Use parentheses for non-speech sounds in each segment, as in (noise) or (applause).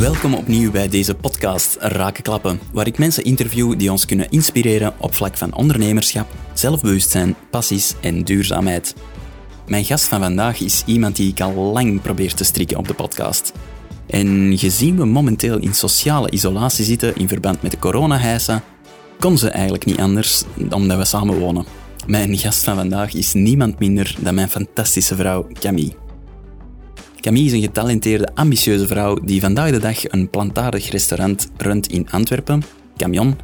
Welkom opnieuw bij deze podcast Raken Klappen, waar ik mensen interview die ons kunnen inspireren op vlak van ondernemerschap, zelfbewustzijn, passies en duurzaamheid. Mijn gast van vandaag is iemand die ik al lang probeer te strikken op de podcast. En gezien we momenteel in sociale isolatie zitten in verband met de coronahijsen, kon ze eigenlijk niet anders omdat we samen wonen. Mijn gast van vandaag is niemand minder dan mijn fantastische vrouw Camille. Camille is een getalenteerde, ambitieuze vrouw die vandaag de dag een plantaardig restaurant runt in Antwerpen, Camion,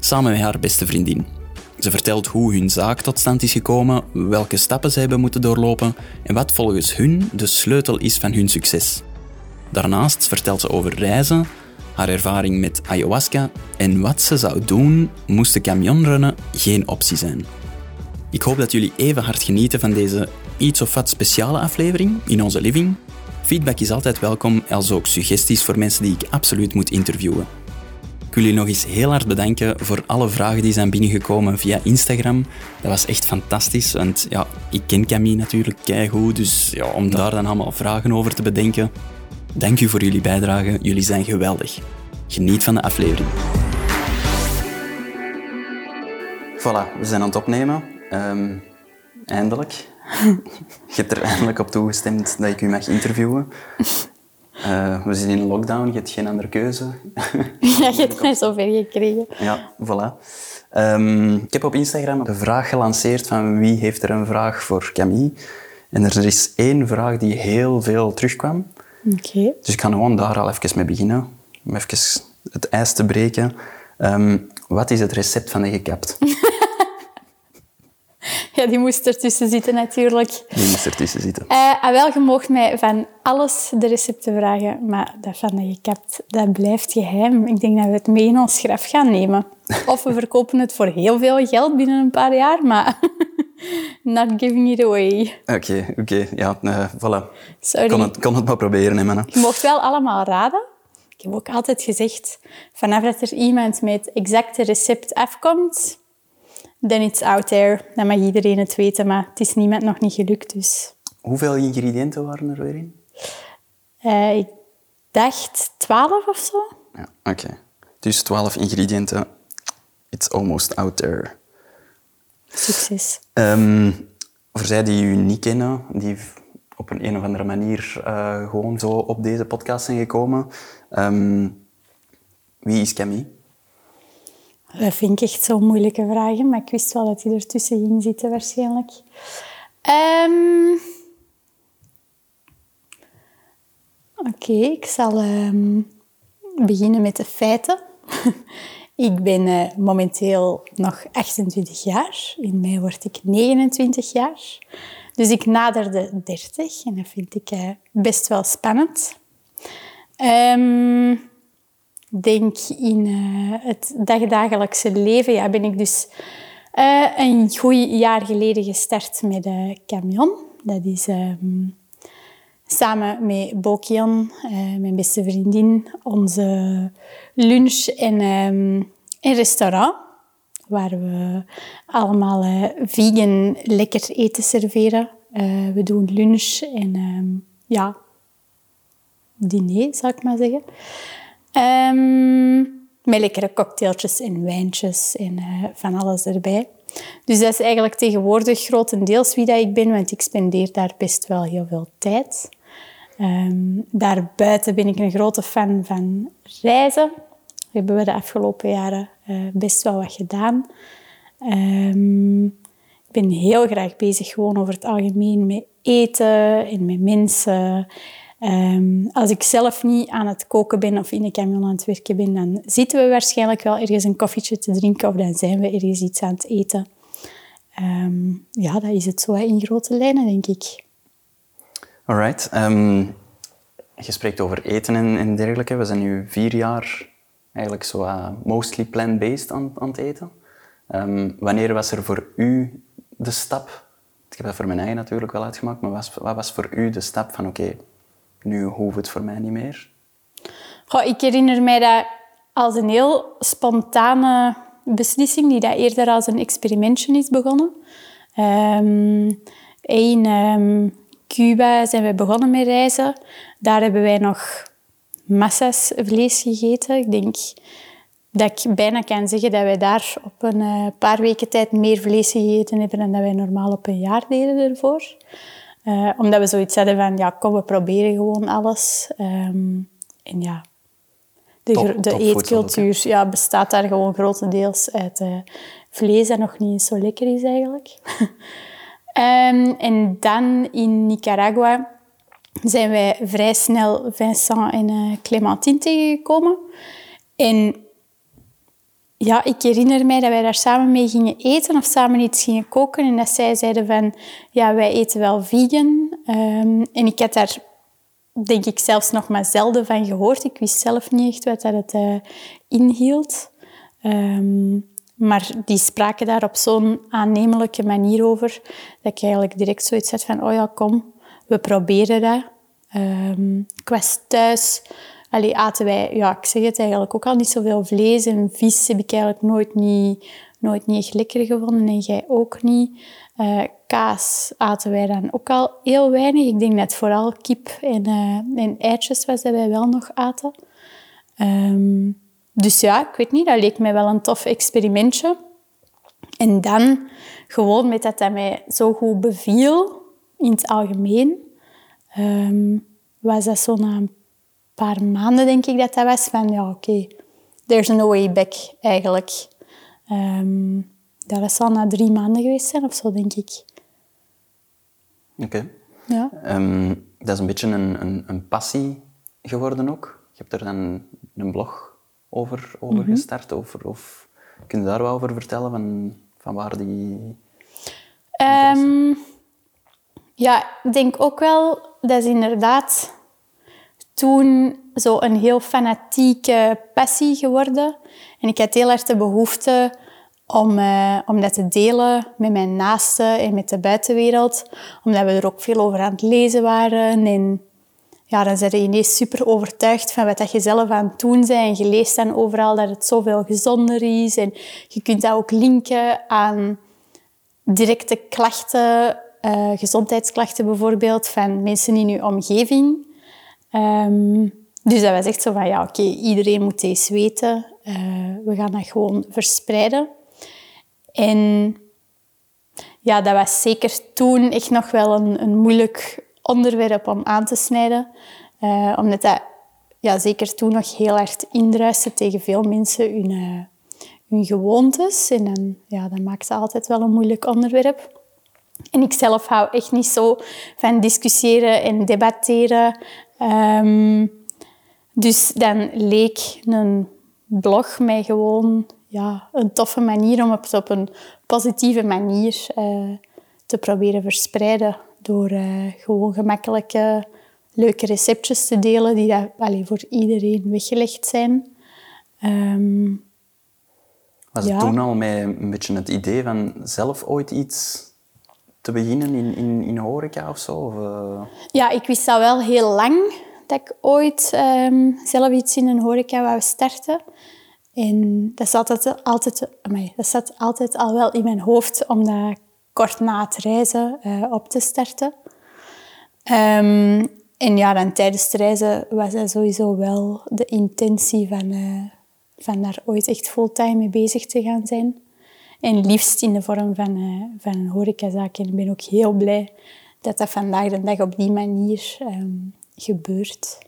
samen met haar beste vriendin. Ze vertelt hoe hun zaak tot stand is gekomen, welke stappen ze hebben moeten doorlopen en wat volgens hun de sleutel is van hun succes. Daarnaast vertelt ze over reizen, haar ervaring met ayahuasca en wat ze zou doen moest de camionrennen geen optie zijn. Ik hoop dat jullie even hard genieten van deze iets of wat speciale aflevering in onze living. Feedback is altijd welkom, als ook suggesties voor mensen die ik absoluut moet interviewen. Ik wil jullie nog eens heel hard bedanken voor alle vragen die zijn binnengekomen via Instagram. Dat was echt fantastisch, want ja, ik ken Camille natuurlijk keigoed, dus ja, om daar dan allemaal vragen over te bedenken. Dank u voor jullie bijdrage, jullie zijn geweldig. Geniet van de aflevering. Voilà, we zijn aan het opnemen. Ehm, eindelijk. Je hebt er eindelijk op toegestemd dat ik u mag interviewen. Uh, we zitten in lockdown, je hebt geen andere keuze. (laughs) ja, je hebt mij zover gekregen. Ja, voilà. Um, ik heb op Instagram de vraag gelanceerd van wie heeft er een vraag voor Camille. En er is één vraag die heel veel terugkwam. Oké. Dus ik ga gewoon daar al even mee beginnen. Om even het ijs te breken. Um, wat is het recept van de gekapt? (laughs) Ja, die moest ertussen zitten natuurlijk. Die moest ertussen zitten. Uh, wel, je mocht mij van alles de recepten vragen, maar dat van de gekapt, dat blijft geheim. Ik denk dat we het mee in ons graf gaan nemen. Of we verkopen het voor heel veel geld binnen een paar jaar, maar (laughs) not giving it away. Oké, oké. Ja, uh, voilà. Sorry. Kon het, kon het maar proberen, hè, Je mocht wel allemaal raden. Ik heb ook altijd gezegd, vanaf dat er iemand met het exacte recept afkomt, then it's out there. Dan mag iedereen het weten, maar het is niemand nog niet gelukt. Dus. Hoeveel ingrediënten waren er weer in? Uh, ik dacht twaalf of zo. Ja, oké. Dus twaalf ingrediënten. It's almost out there. Succes. Um, voor zij die u niet kennen, die op een, een of andere manier uh, gewoon zo op deze podcast zijn gekomen. Um, wie is Camille? Dat vind ik echt zo'n moeilijke vragen, maar ik wist wel dat hij ertussen ging zitten waarschijnlijk. Um... Oké, ik zal um, beginnen met de feiten. (laughs) ik ben uh, momenteel nog 28 jaar. In mei word ik 29 jaar. Dus ik nader de 30 en dat vind ik uh, best wel spannend. Um, denk in uh, het dagdagelijkse leven, ja, ben ik dus uh, een goed jaar geleden gestart met de camion. Dat is um, samen met Bokian, mijn beste vriendin, onze lunch- en, um, en restaurant. Waar we allemaal vegan lekker eten serveren. we doen lunch en um, ja, diner, zou ik maar zeggen. Um, met lekkere cocktailtjes en wijntjes en uh, van alles erbij. Dus dat is eigenlijk tegenwoordig grotendeels wie dat ik ben, want ik spendeer daar best wel heel veel tijd. Um, daarbuiten ben ik een grote fan van reizen. Dat hebben we de afgelopen jaren uh, best wel wat gedaan. Um, ik ben heel graag bezig gewoon over het algemeen met eten en met mensen. Um, als ik zelf niet aan het koken ben of in de camion aan het werken ben, dan zitten we waarschijnlijk wel ergens een koffietje te drinken of dan zijn we ergens iets aan het eten. Um, ja, dat is het zo in grote lijnen, denk ik. Alright. Um, je spreekt over eten en, en, dergelijke. We zijn nu vier jaar eigenlijk zo uh, mostly plant-based aan, aan, het eten. wanneer was er voor u de stap? Ik heb dat voor mijn eigen natuurlijk wel uitgemaakt, maar wat was voor u de stap van oké, nu hoeft het voor mij niet meer? Ik herinner mij dat als een heel spontane beslissing, die dat eerder als een experimentje is begonnen. Um, in um, Cuba zijn we begonnen met reizen. Daar hebben wij nog massa's vlees gegeten. Ik denk dat ik bijna kan zeggen dat wij daar op een eh, paar weken tijd meer vlees gegeten hebben dan dat wij normaal op een jaar deden ervoor. Uh, omdat we zoiets hadden van, ja, kom, we proberen gewoon alles. Um, en ja, de, top, de eetcultuur ja, bestaat daar gewoon grotendeels uit uh, vlees dat nog niet eens zo lekker is eigenlijk. um, (laughs) en dan in Nicaragua zijn wij vrij snel Vincent en uh, Clementine tegengekomen. En ja, ik herinner mij dat wij daar samen mee gingen eten of samen iets gingen koken. En dat zij zeiden van, ja, wij eten wel vegan. Um, en ik had daar, denk ik, zelfs nog maar zelden van gehoord. Ik wist zelf niet echt wat dat het uh, inhield. Um, maar die spraken daar op zo'n aannemelijke manier over, dat ik eigenlijk direct zoiets had van, oh ja, kom, we proberen dat. Um, ik was thuis Allee, aten wij, ja, ik zeg het eigenlijk ook al niet zoveel vlees en vis heb ik eigenlijk nooit niet, nooit niet echt lekker gevonden en jij ook niet. Uh, kaas aten wij dan ook al heel weinig. Ik denk dat vooral kip en, uh, en eitjes was dat wij wel nog aten. Um, dus ja, ik weet niet, dat leek mij wel een tof experimentje. En dan, gewoon met dat dat mij zo goed beviel, in het algemeen, um, was dat zo een paar maanden, denk ik dat dat was, van ja, oké, okay, there's no way back eigenlijk. Um, dat is al na drie maanden geweest zijn of zo, denk ik. Oké. Ja. Um, dat is een beetje een, een, een, passie geworden ook. Je hebt er dan een blog over, over mm -hmm. gestart. Over, of kun je daar wat over vertellen? Van, van waar die... Um, ja, ik denk ook wel... Dat is inderdaad toen zo een heel fanatieke passie geworden. En ik had heel erg de behoefte om, uh, om dat te delen met mijn naasten en met de buitenwereld. Omdat we er ook veel over aan het lezen waren. En ja, dan ben je ineens super overtuigd van wat je zelf aan het doen bent. En je leest dan overal dat het zoveel gezonder is. En je kunt dat ook linken aan directe klachten, uh, gezondheidsklachten bijvoorbeeld, van mensen in je omgeving. Um, dus dat was echt zo van, ja, oké, iedereen moet deze weten. Uh, we gaan dat gewoon verspreiden. En ja, dat was zeker toen echt nog wel een, een moeilijk onderwerp om aan te snijden. Uh, omdat dat ja, zeker toen nog heel erg indruiste tegen veel mensen hun, uh, hun gewoontes. En ja, dat maakt het altijd wel een moeilijk onderwerp. En ik zelf hou echt niet zo van discussiëren en debatteren. Um, dus dan leek een blog mij gewoon ja, een toffe manier om het op een positieve manier uh, te proberen verspreiden. Door uh, gewoon gemakkelijke, leuke receptjes te delen die dat, allez, voor iedereen weggelegd zijn. Um, Was het toen al met een beetje het idee van zelf ooit iets te beginnen in, in, in horeca of zo? Uh... Ja, ik wist dat wel heel lang dat ik ooit um, zelf iets in een horeca wou starten. En dat zat, altijd, amai, dat zat altijd al wel in mijn hoofd om dat kort na het reizen uh, op te starten. Um, en ja, dan tijdens het reizen was dat sowieso wel de intentie van, uh, van daar ooit echt fulltime mee bezig te gaan zijn. En liefst in de vorm van, uh, van een horecazaak. En ik ben ook heel blij dat dat vandaag de dag op die manier um, gebeurt.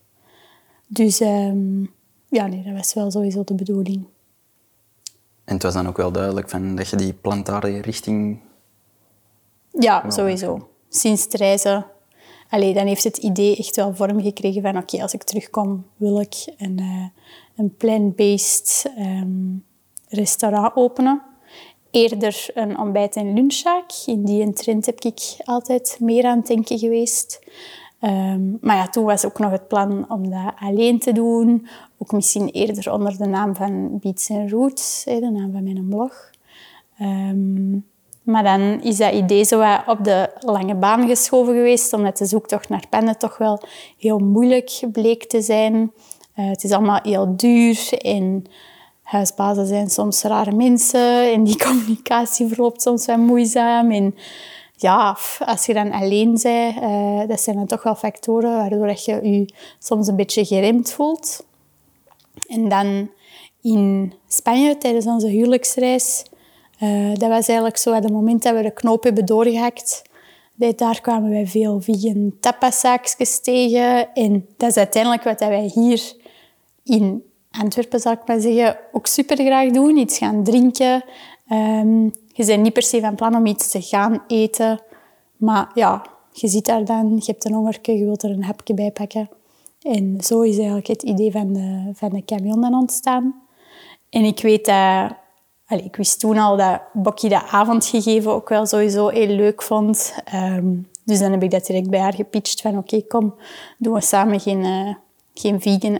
Dus um, ja, nee, dat was wel sowieso de bedoeling. En het was dan ook wel duidelijk van dat je die plantaardige richting... Ja, sowieso. Sinds het reizen... Allee, dan heeft het idee echt wel vorm gekregen van... Oké, als ik terugkom, wil ik een, uh, een plant-based um, restaurant openen. Eerder een ontbijt- en lunchzaak. In die trend heb ik altijd meer aan het denken geweest. Um, maar ja, toen was ook nog het plan om dat alleen te doen. Ook misschien eerder onder de naam van Beats Roots, de naam van mijn blog. Um, maar dan is dat idee zo op de lange baan geschoven geweest, omdat de zoektocht naar pennen toch wel heel moeilijk bleek te zijn. Uh, het is allemaal heel duur en huisbazen zijn soms rare mensen en die (laughs) communicatie verloopt soms wel moeizaam. En ja, als je dan alleen bent, uh, dat zijn dan toch wel factoren waardoor je je soms een beetje geremd voelt. En dan in Spanje tijdens onze huwelijksreis, uh, dat was eigenlijk zo het moment dat we de knoop hebben doorgehakt. Daar kwamen wij veel vegan tapaszaakjes tegen. En dat is uiteindelijk wat wij hier in Antwerpen, zal ik maar zeggen, ook super graag doen. Iets gaan drinken. Um, je bent niet per se van plan om iets te gaan eten. Maar ja, je zit daar dan, je hebt een hongerke, je wilt er een hapje bij pakken. En zo is eigenlijk het idee van de, van de camion dan ontstaan. En ik weet dat... Ik wist toen al dat Bokkie dat avondgegeven ook wel sowieso heel leuk vond. Um, dus dan heb ik dat direct bij haar gepitcht van oké, kom, doen we samen geen, uh, geen vegan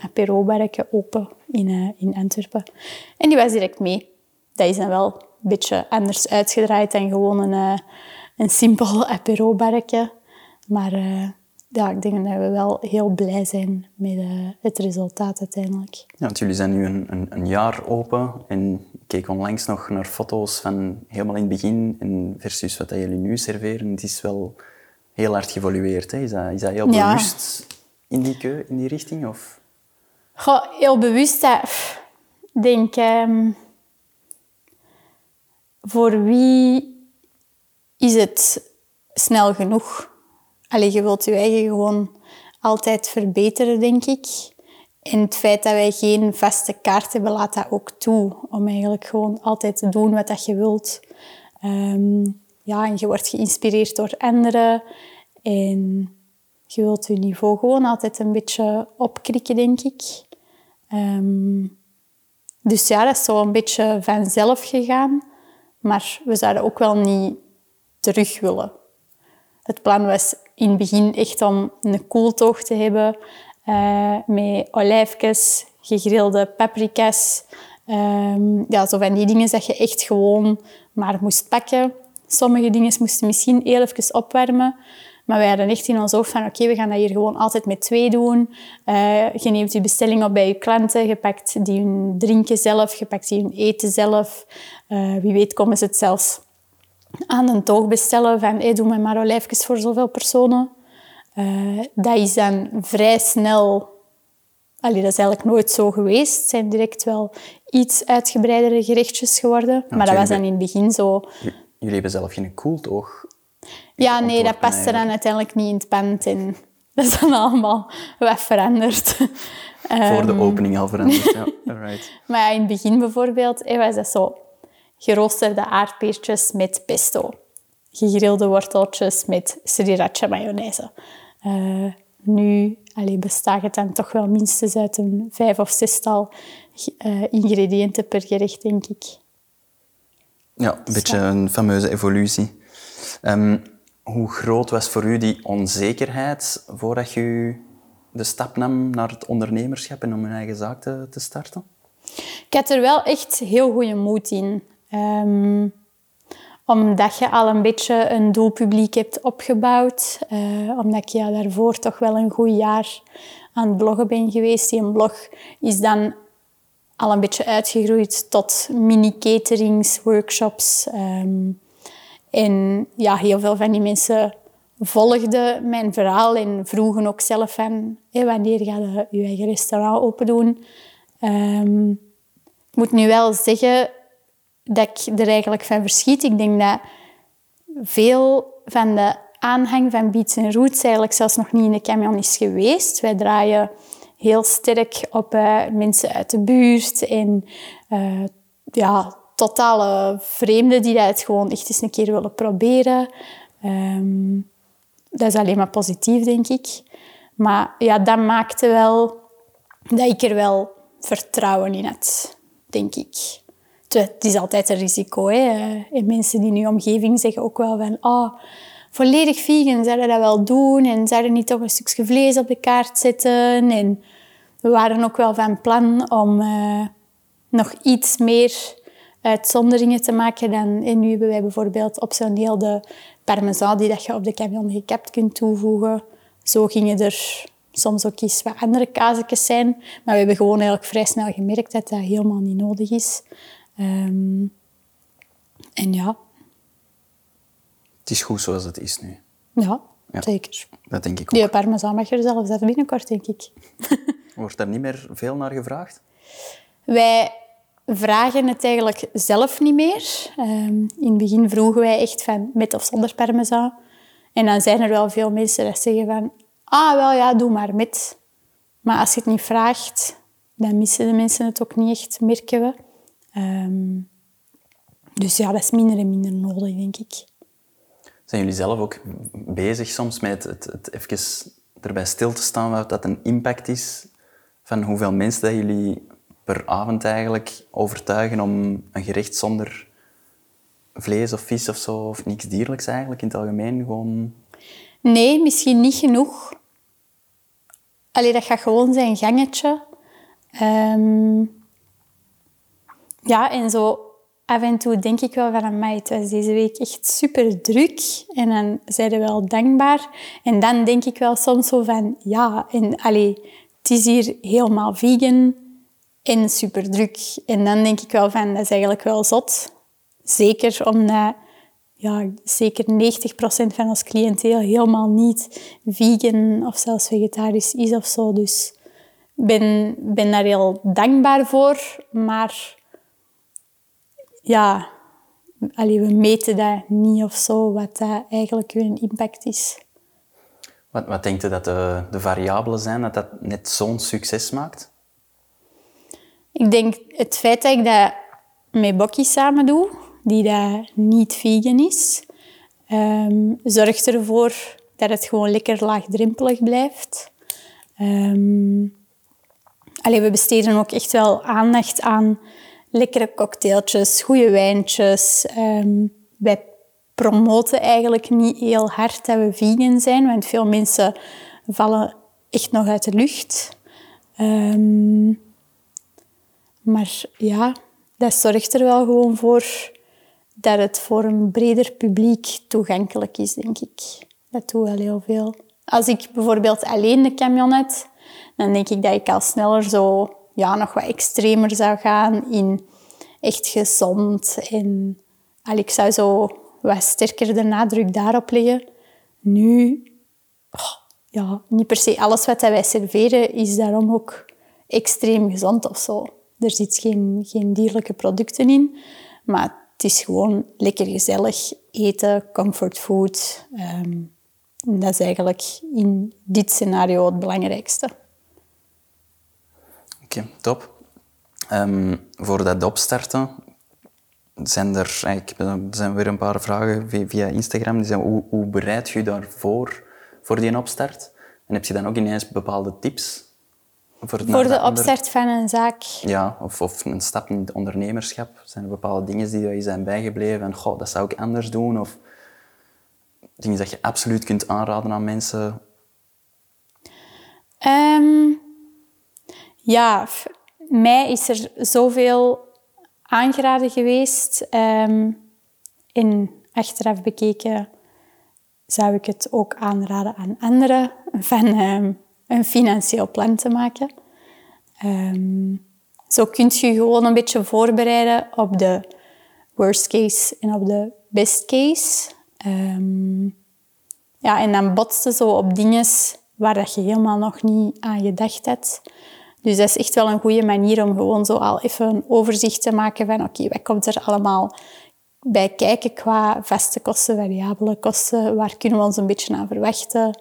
open in, uh, in Antwerpen. En die was direct mee. Dat is dan wel een beetje anders uitgedraaid dan gewoon een, uh, een simpel (laughs) apero Maar ja, ik denk dat we wel heel blij zijn met het resultaat uiteindelijk. Ja, want jullie zijn nu een, een, een, jaar open en ik keek onlangs nog naar foto's van helemaal in het begin en versus wat jullie nu serveren. Het is wel heel hard geëvolueerd. Hè? Is, dat, is dat heel bewust in, die keu, in die richting? Of? Goh, heel bewust. Ik denk, um, voor wie is het snel genoeg? Allee, je wilt je eigen gewoon altijd verbeteren, denk ik. En het feit dat wij geen vaste kaart hebben, laat dat ook toe. Om eigenlijk gewoon altijd te doen wat je wilt. Um, ja, en je wordt geïnspireerd door anderen. En je wilt je niveau gewoon altijd een beetje opkrikken, denk ik. Um, dus ja, dat is zo een beetje vanzelf gegaan. Maar we zouden ook wel niet terug willen. Het plan was in het begin echt om een koeltoog te hebben uh, met olijfjes, gegrilde paprika's. Um, ja, zo van die dingen dat je echt gewoon maar moest pakken. Sommige dingen moesten misschien heel even opwarmen. Maar wij hadden echt in ons hoofd van oké, we gaan dat hier gewoon altijd met twee doen. Uh, je neemt je bestelling op bij je klanten, je pakt die hun drinken zelf, je pakt die hun eten zelf. Uh, wie weet komen ze het zelfs aan een toog bestellen van hey, doe me maar olijfjes voor zoveel personen. Uh, dat is dan vrij snel... Allee, dat is eigenlijk nooit zo geweest. Het zijn direct wel iets uitgebreidere gerechtjes geworden. maar dat was dan in het begin zo... Jullie hebben zelf geen koeltoog? Ja, nee, dat paste dan uiteindelijk niet in het pand. (laughs) Dat is dan allemaal wat veranderd. (laughs) Voor de ehm, opening al veranderd, ja. (laughs) Alright. maar ja, in het begin bijvoorbeeld was dat zo geroosterde aardbeertjes met pesto. Gegrilde worteltjes met sriracha mayonaise. Uh, nu allee, bestaat het dan toch wel minstens uit een vijf of zestal uh, ingrediënten per gerecht, denk ik. Ja, een beetje een fameuze evolutie. Um, hoe groot was voor u die onzekerheid voordat je de stap nam naar het ondernemerschap en om een eigen zaak te, te starten? Ik had er wel echt heel goede moed in. Um, omdat je al een beetje een doelpubliek hebt opgebouwd. Uh, omdat ja, daarvoor toch wel een goed jaar aan het bloggen ben geweest. Die blog is dan al een beetje uitgegroeid tot mini-caterings, workshops. Um, en ja, heel veel van die mensen volgden mijn verhaal en vroegen ook zelf van... Wanneer ga je je eigen restaurant open doen? Um, ik moet nu wel zeggen dat ik er eigenlijk van verschiet. Ik denk dat veel van de aanhang van Beats Roots eigenlijk zelfs nog niet in de camion is geweest. Wij draaien heel sterk op uh, mensen uit de buurt en uh, ja, totale vreemden die dat gewoon echt eens een keer willen proberen. Um, dat is alleen maar positief, denk ik. Maar ja, dat maakte wel dat ik er wel vertrouwen in had, denk ik het is altijd een risico. Hè. En mensen die in je omgeving zeggen ook wel van... Oh, volledig vegan, zouden dat wel doen? En zouden niet toch een stukje vlees op de kaart zetten? En we waren ook wel van plan om uh, nog iets meer uitzonderingen te maken dan... En nu hebben wij bijvoorbeeld optioneel de parmesan die dat je op de camion gekapt kunt toevoegen. Zo gingen er soms ook eens wat andere kaasjes zijn. Maar we hebben gewoon eigenlijk vrij snel gemerkt dat dat helemaal niet nodig is. Um, en ja. Het is goed zoals het is nu. Ja, Ja. zeker. Dat denk ik ook. Die parmezaan mag er zelfs uit binnenkort, denk ik. Wordt daar niet meer veel naar gevraagd? Wij vragen het eigenlijk zelf niet meer. Ehm, in het begin vroegen wij echt van met of zonder parmezaan. En dan zijn er wel veel mensen die zeggen van... Ah, wel ja, doe maar met. Maar als je het niet vraagt, dan missen de mensen het ook niet echt, merken we. Ehm, dus ja, dat is minder en minder nodig, denk ik. Zijn jullie zelf ook bezig soms met het, het even erbij stil te staan wat dat een impact is van hoeveel mensen dat jullie per avond eigenlijk overtuigen om een gerecht zonder vlees of vis of zo, of niks dierlijks eigenlijk in het algemeen gewoon... Nee, misschien niet genoeg. Allee, dat gaat gewoon zijn gangetje. Ehm, ja, en zo af en toe denk ik wel van, amai, het was deze week echt super druk. En dan zijn we wel dankbaar. En dan denk ik wel soms zo van, ja, en allee, het is hier helemaal vegan en super druk. En dan denk ik wel van, dat is eigenlijk wel zot. Zeker omdat ja, zeker 90% van ons cliënteel helemaal niet vegan of zelfs vegetarisch is of zo. Dus ik ben, ben daar heel dankbaar voor. Maar ja, allee, we meten dat niet of zo, wat dat eigenlijk hun impact is. Wat, wat denkt u dat de, de variabelen zijn dat dat net zo'n succes maakt? Ik denk het feit dat ik dat met Bokkie samen doe, die dat niet vegan is, ehm, zorgt ervoor dat het gewoon lekker laagdrempelig blijft. Ehm, allee, we besteden ook echt wel aandacht aan lekkere cocktailtjes, goede wijntjes. Ehm, wij promoten eigenlijk niet heel hard dat we vegan zijn, want veel mensen vallen echt nog uit de lucht. Ehm, maar ja, dat zorgt er wel gewoon voor dat het voor een breder publiek toegankelijk is, denk ik. Dat doet wel heel veel. Als ik bijvoorbeeld alleen de camion had, dan denk ik dat ik al sneller zo ja, nog wat extremer zou gaan in echt gezond. En al, ik zou zo wat sterker de nadruk daarop leggen. Nu, oh, ja, niet per se alles wat wij serveren is daarom ook extreem gezond of zo. Er zit geen, geen dierlijke producten in, maar het is gewoon lekker gezellig eten, comfortfood. Ehm, dat is eigenlijk in dit scenario het belangrijkste. Oké, top. Um, voor dat opstarten zijn er, eigenlijk, er zijn weer een paar vragen via Instagram. Die zijn, hoe, hoe bereid je daarvoor voor die opstart? En heb je dan ook ineens bepaalde tips? Voor, voor de opstart van een zaak? Ja, of, of een stap in het ondernemerschap. Zijn er bepaalde dingen die je zijn bijgebleven en goh, dat zou ik anders doen? Of dingen dat je absoluut kunt aanraden aan mensen? Um, ja, mij is er zoveel aangeraden geweest. Um, en achteraf bekeken zou ik het ook aanraden aan anderen van um, een financieel plan te maken. Um, zo kun je gewoon een beetje voorbereiden op de worst case en op de best case. ja, en dan botsen zo op dingen waar dat je helemaal nog niet aan gedacht hebt. Dus dat is echt wel een goede manier om gewoon zo al even een overzicht te maken van oké, wat komt er allemaal bij kijken qua vaste kosten, variabele kosten, waar kunnen we ons een beetje aan verwachten,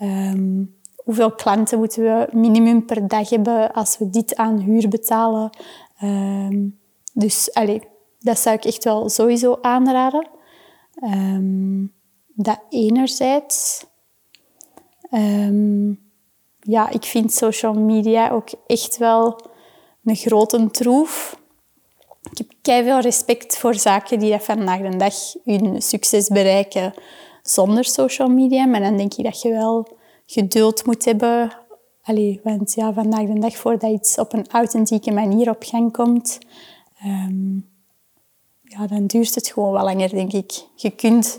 um, hoeveel klanten moeten we minimum per dag hebben als we dit aan huur betalen. Um, dus allez, dat zou ik echt wel sowieso aanraden. Um, dat enerzijds. Um, ja, ik vind social media ook echt wel een grote troef. Ik heb veel respect voor zaken die dat vandaag de dag hun succes bereiken zonder social media. Maar dan denk ik dat je wel geduld moet hebben. Allee, want ja, vandaag de dag voordat iets op een authentieke manier op gang komt, um, ja, dan duurt het gewoon wel langer, denk ik. Je kunt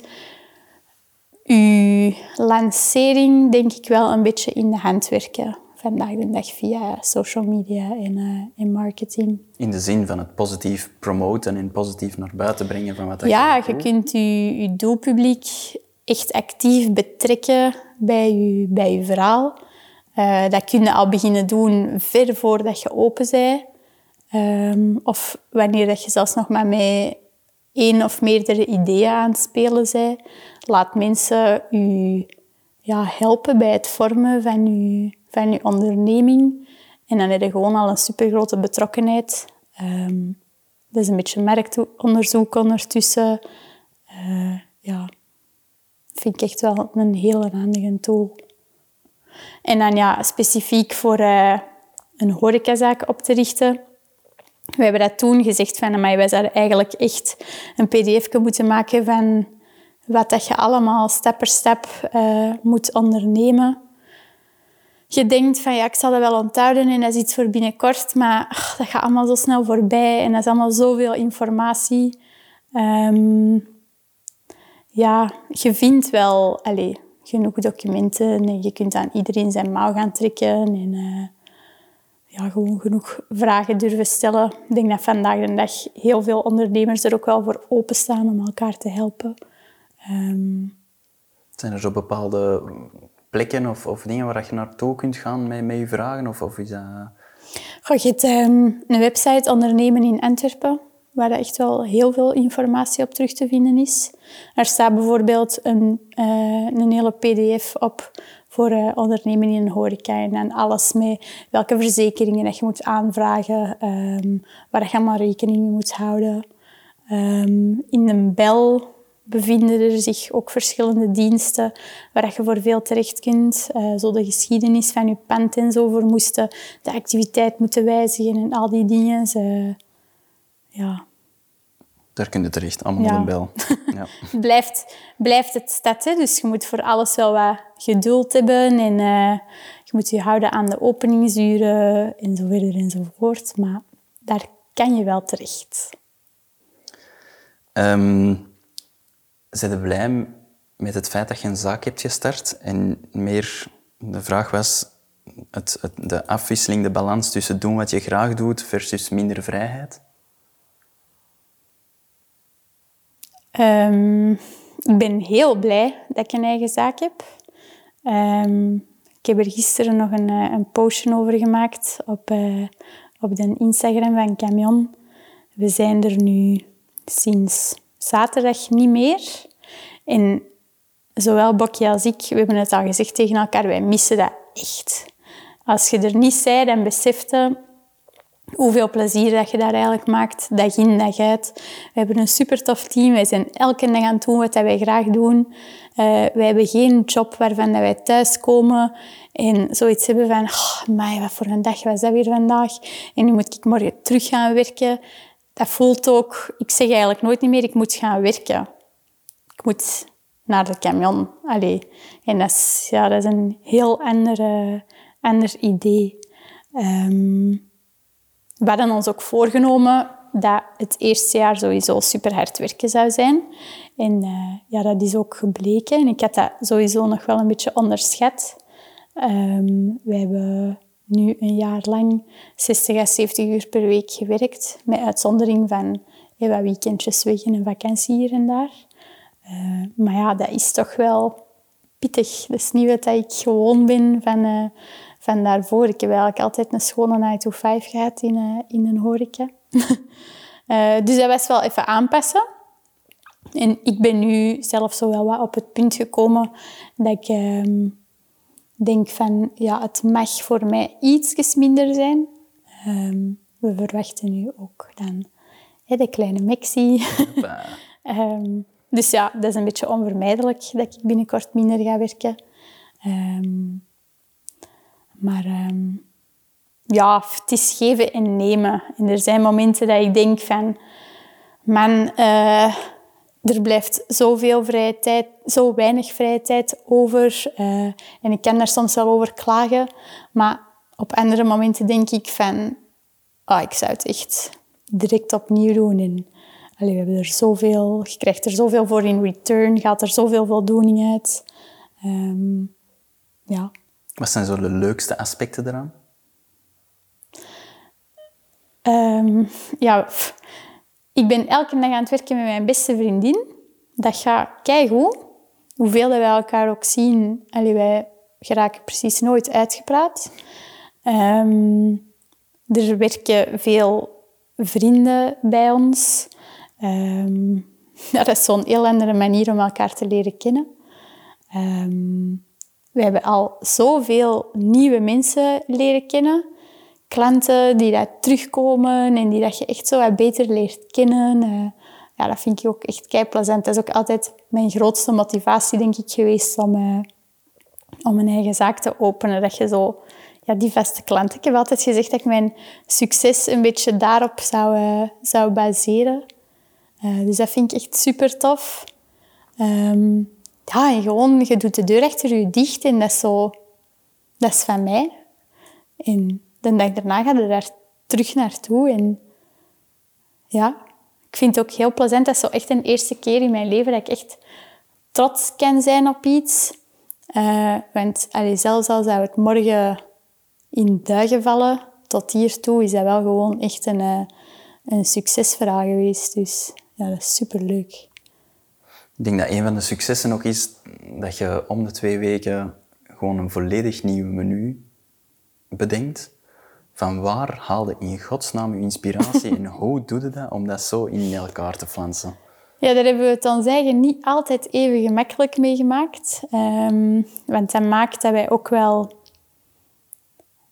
je lancering, denk ik, wel een beetje in de hand werken vandaag de dag via social media en, uh, en marketing. In de zin van het positief promoten en positief naar buiten brengen van wat dat Ja, je, je kunt je, je doelpubliek echt actief betrekken bij je, bij verhaal. Uh, dat kun je al beginnen doen ver voordat je open bent. Um, of wanneer dat je zelfs nog maar met één of meerdere ideeën aan het spelen bent. Laat mensen je ja, helpen bij het vormen van je, van onderneming. En dan heb je gewoon al een supergrote betrokkenheid. Um, dat is een beetje marktonderzoek ondertussen. Uh, ja, vind ik echt wel een hele handige tool. En dan ja, specifiek voor uh, een horecazaak op te richten. We hebben dat toen gezegd van, maar wij zouden eigenlijk echt een pdf moeten maken van wat dat je allemaal stap per stap uh, moet ondernemen. Je denkt van, ja, ik zal dat wel onthouden en dat is iets voor binnenkort, maar ach, dat gaat allemaal zo snel voorbij en dat is allemaal zoveel informatie. Um, ja, je vindt wel allez, genoeg documenten en je kunt aan iedereen zijn mouw gaan trekken en uh, ja, gewoon genoeg vragen durven stellen. Ik denk dat vandaag de dag heel veel ondernemers er ook wel voor openstaan om elkaar te helpen. Um, Zijn er zo bepaalde plekken of, of dingen waar je naartoe kunt gaan met, met je vragen? Of, of is dat... Goh, je hebt um, een website Ondernemen in Antwerpen waar echt wel heel veel informatie op terug te vinden is. Er staat bijvoorbeeld een, uh, een hele pdf op voor uh, ondernemen in een horeca en alles mee welke verzekeringen dat je moet aanvragen, um, waar je allemaal rekening mee moet houden. Um, in een bel bevinden er zich ook verschillende diensten waar je voor veel terecht kunt. Uh, zo de geschiedenis van je pand en zo voor moesten, de activiteit moeten wijzigen en al die dingen. Ja. Daar kun je terecht, allemaal ja. een bel. (laughs) Ja. blijft, blijft het stad, hè? dus je moet voor alles wel wat geduld hebben en uh, je moet je houden aan de openingsuren en zo verder enzovoort. Maar daar kan je wel terecht. Um, zijn je blij met het feit dat je een zaak hebt gestart? En meer, de vraag was het, het, de afwisseling, de balans tussen doen wat je graag doet versus minder vrijheid? Um, ik ben heel blij dat ik een eigen zaak heb. Um, ik heb er gisteren nog een, eh, een postje over gemaakt op, uh, op de Instagram van Camion. We zijn er nu sinds zaterdag niet meer. En zowel Bokje als ik, we hebben het al gezegd tegen elkaar, wij missen dat echt. Als je er niet zei, dan besefte hoeveel plezier dat je daar eigenlijk maakt, dag in, dag uit. We hebben een super tof team. Wij zijn elke dag aan het doen wat wij graag doen. Uh, wij hebben geen job waarvan dat wij thuiskomen en zoiets hebben van, oh, wat voor een dag was dat weer vandaag? En nu moet ik morgen terug gaan werken dat voelt ook... Ik zeg eigenlijk nooit meer, ik moet gaan werken. Ik moet naar de camion. Allee. En dat is, ja, dat is een heel ander, ander idee. Um, we hadden ons ook voorgenomen dat het eerste jaar sowieso super hard werken zou zijn. En uh, ja, dat is ook gebleken. En ik had dat sowieso nog wel een beetje onderschat. Um, we hebben nu een jaar lang 60 à 70 uur per week gewerkt, met uitzondering van hey, wat weekendjes weg en een vakantie hier en daar. Uh, maar ja, dat is toch wel pittig. Dat is niet wat ik gewoon ben van, van daarvoor. Ik heb eigenlijk altijd een schone 9 to 5 gehad in, uh, in een horeca. (laughs) dus dat was wel even aanpassen. En ik ben nu zelf zo wel wat op het punt gekomen dat ik ehm, denk van, ja, het mag voor mij iets minder zijn. Um, we verwachten nu ook dan hè, de kleine Mexi. um, (laughs) dus ja, dat is een beetje onvermijdelijk dat ik binnenkort minder ga werken. Um, maar ja, het is geven en nemen. En er zijn momenten dat ik denk van... Man, uh, er blijft zoveel vrije tijd, zo weinig vrije tijd over. Uh, en ik kan daar soms wel over klagen. Maar op andere momenten denk ik van... Oh, ik zou het echt direct opnieuw doen. En, allee, we hebben er zoveel... Je krijgt er zoveel voor in return. Gaat er zoveel voldoening uit. Um, ja, Wat zijn zo de leukste aspecten eraan? Ehm, ja, ik ben elke dag aan het werken met mijn beste vriendin. Dat gaat keigoed. Hoeveel dat wij elkaar ook zien, allee, wij geraken precies nooit uitgepraat. Um, er werken veel vrienden bij ons. (laughs) Um, dat is zo'n heel andere manier om elkaar te leren kennen. Um, we hebben al zoveel nieuwe mensen leren kennen. Klanten die daar terugkomen en die dat je echt zo wat beter leert kennen. Uh, ja, dat vind ik ook echt kei plezant. Dat is ook altijd mijn grootste motivatie, denk ik, geweest om, uh, om een eigen zaak te openen. Dat je zo, ja, die vaste klanten. Ik heb altijd gezegd dat ik mijn succes een beetje daarop zou, uh, zou baseren. Dus dat vind ik echt super tof. Um, ja, en gewoon, je doet de deur achter je dicht en dat is zo... Dat is van mij. En de dag daarna ga je daar terug naartoe. En ja, ik vind het ook heel plezant. Dat is zo echt een eerste keer in mijn leven dat ik echt trots kan zijn op iets. Uh, want allee, zelfs al zou het morgen in duigen vallen, tot hiertoe is dat wel gewoon echt een, uh, een succesverhaal geweest. Dus ja, dat is superleuk. Ik denk dat een van de successen ook is dat je om de twee weken gewoon een volledig nieuw menu bedenkt. Van waar haalde in godsnaam je inspiratie (laughs) en hoe doe je dat om dat zo in elkaar te flansen? Ja, daar hebben we het dan zeggen niet altijd even gemakkelijk mee gemaakt. Um, want dat maakt dat wij ook wel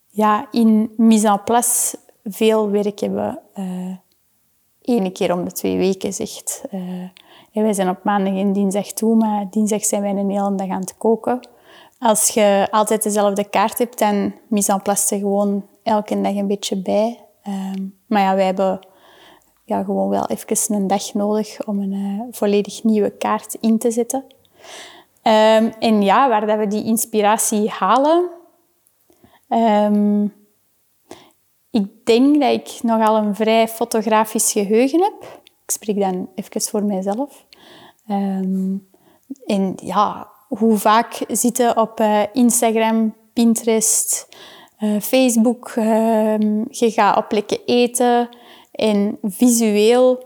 ja, in mise en place veel werk hebben. Uh, ene keer om de twee weken, zegt. Uh, wij zijn op maandag en dinsdag toe, maar dinsdag zijn wij een hele dag aan het koken. Als je altijd dezelfde kaart hebt, dan mise en place gewoon elke dag een beetje bij. Um, maar ja, wij hebben ja, gewoon wel even een dag nodig om een uh, volledig nieuwe kaart in te zetten. Um, en ja, waar dat we die inspiratie halen... Um, ik denk dat ik nogal een vrij fotografisch geheugen heb. Ik spreek dan even voor mijzelf. Um, en ja, hoe vaak zitten op uh, Instagram, Pinterest, uh, Facebook, uh, je gaat op plekken eten en visueel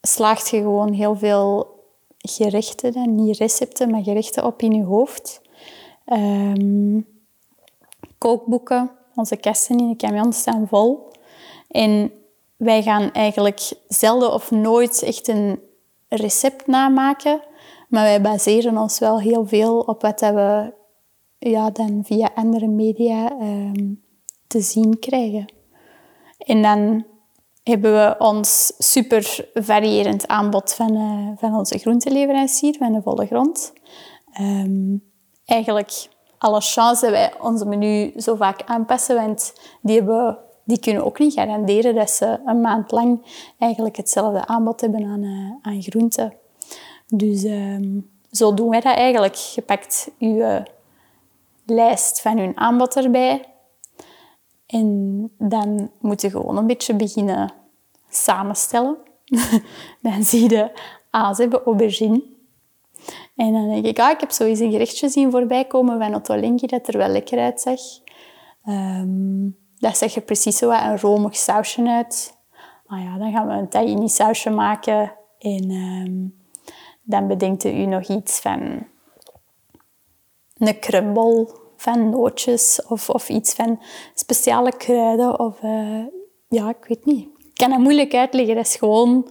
slaagt je gewoon heel veel gerechten, niet recepten, maar gerechten op in je hoofd. Um, kookboeken, onze kasten in de camion staan vol. En wij gaan eigenlijk zelden of nooit echt een recept namaken. Maar wij baseren ons wel heel veel op wat we ja, dan via andere media um, te zien krijgen. En dan hebben we ons super variërend aanbod van, uh, van onze groenteleverancier, van de Volle Grond. Um, eigenlijk alle chance wij onze menu zo vaak aanpassen, want die, hebben, die kunnen ook niet garanderen dat ze een maand lang eigenlijk hetzelfde aanbod hebben aan, uh, aan groenten. Dus um, zo doen wij dat eigenlijk. Je pakt je lijst van hun aanbod erbij en dan moet je gewoon een beetje beginnen samenstellen. (laughs) dan zie je, ah, ze hebben aubergine. En dan denk ik, ah, ik heb sowieso een gerechtje zien voorbij komen van Ottolenghi dat er wel lekker uitzag. Um, dat zag er precies zo een romig sausje uit. Ah ja, dan gaan we een tahini sausje maken. En um, dan bedenkt u nog iets van een crumble van nootjes of, of iets van speciale kruiden. Of, uh, ja, ik weet niet. Ik kan dat moeilijk uitleggen. Dat is gewoon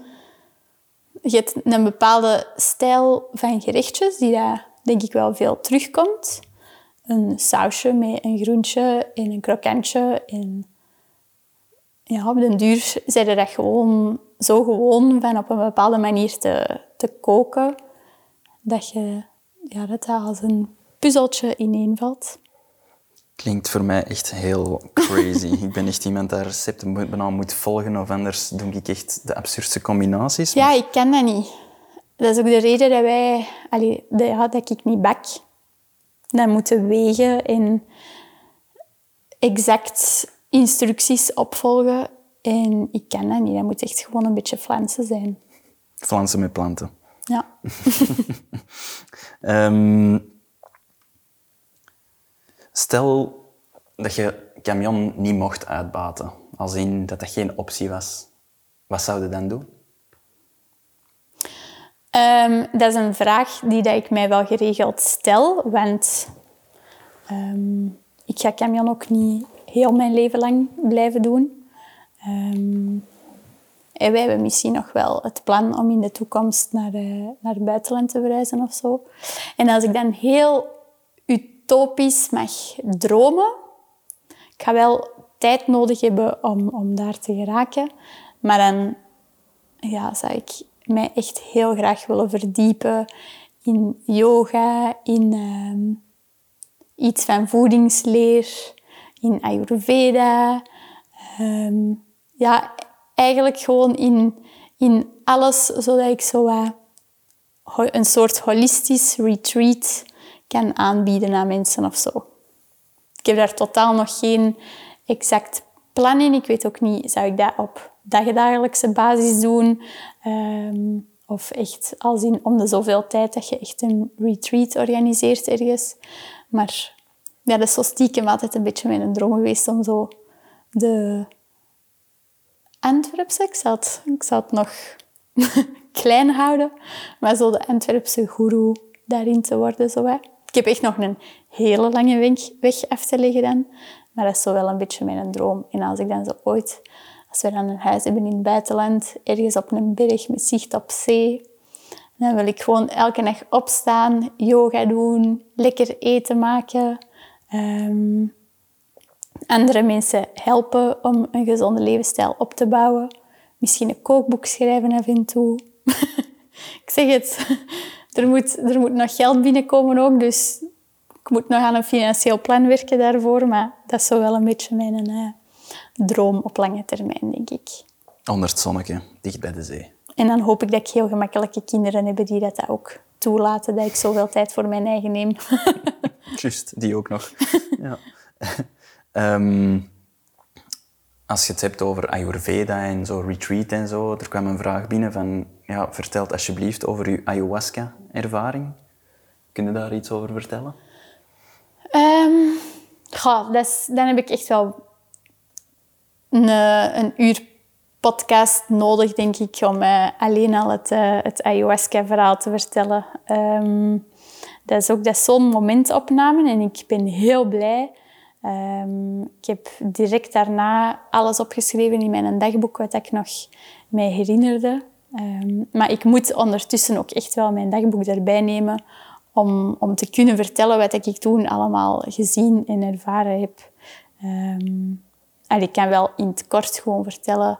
je hebt een bepaalde stijl van gerechtjes die daar denk ik wel veel terugkomt. Een sausje met een groentje en een krokantje. En ja, op den duur zijn dat gewoon zo gewoon van op een bepaalde manier te, te koken, dat je ja, dat als een puzzeltje ineenvalt. Klinkt voor mij echt heel crazy. (laughs) ik ben echt iemand dat recepten bijna moet volgen, of anders doe ik echt de absurdste combinaties. Ja, ik ken dat niet. Dat is ook de reden dat wij... Allee, ja, dat ik niet bak. Dan moeten wegen en exact instructies opvolgen. En ik ken dat niet. Dat moet echt gewoon een beetje flansen zijn. Flansen met planten. Ja. um, (laughs) Stel dat je camion niet mocht uitbaten, als in dat dat geen optie was. Wat zou je dan doen? Ehm, dat is een vraag die dat ik mij wel geregeld stel, want ehm, ik ga camion ook niet heel mijn leven lang blijven doen. Ehm, en wij hebben misschien nog wel het plan om in de toekomst naar, uh, naar het buitenland te verhuizen of zo. En als ik dan heel utopisch mag dromen, ik ga wel tijd nodig hebben om, om daar te geraken. Maar dan ja, zou ik mij echt heel graag willen verdiepen in yoga, in ehm, iets van voedingsleer, in Ayurveda. Ehm, ja, eigenlijk gewoon in, in alles, zodat ik zo een soort holistisch retreat kan aanbieden aan mensen of zo. Ik heb daar totaal nog geen exact plan in. Ik weet ook niet, zou ik dat op dagdagelijkse basis doen? Ehm, of echt als in om de zoveel tijd dat je echt een retreat organiseert ergens. Maar ja, dat is zo stiekem altijd een beetje mijn droom geweest om zo de Antwerpse, ik zal het, ik zal nog (laughs) klein houden, maar zo de Antwerpse guru daarin te worden. Zo. Ik heb echt nog een hele lange weg, weg af te leggen dan. Maar dat is zo wel een beetje mijn droom. En als ik dan zo ooit, als we dan een huis hebben in het buitenland, ergens op een berg met zicht op zee, dan wil ik gewoon elke dag opstaan, yoga doen, lekker eten maken. Ehm, andere mensen helpen om een gezonde levensstijl op te bouwen. Misschien een kookboek schrijven af en toe. (laughs) ik zeg het, (laughs) er moet, er moet nog geld binnenkomen ook, dus moet nog aan een financieel plan werken daarvoor, maar dat is zo wel een beetje mijn uh, droom op lange termijn, denk ik. Onder het zonnetje, dicht bij de zee. En dan hoop ik dat ik heel gemakkelijke kinderen heb die dat ook toelaten, dat ik zoveel tijd voor mijn eigen neem. (laughs) Juist, die ook nog. (laughs) ja. (laughs) Ehm, als je het hebt over Ayurveda en zo, retreat en zo, er kwam een vraag binnen van, ja, vertel alsjeblieft over je ayahuasca-ervaring. Kun je daar iets over vertellen? Um, dat dan heb ik echt wel een, eh, een uur podcast nodig, denk ik, om uh, alleen al het, uh, het ayahuasca-verhaal te vertellen. Um, dat is ook dat zo'n momentopname en ik ben heel blij. Um, ik heb direct daarna alles opgeschreven in mijn dagboek, wat ik nog mij herinnerde. maar ik moet ondertussen ook echt wel mijn dagboek erbij nemen om, om te kunnen vertellen wat ik toen allemaal gezien en ervaren heb. Um, ik kan wel in het kort gewoon vertellen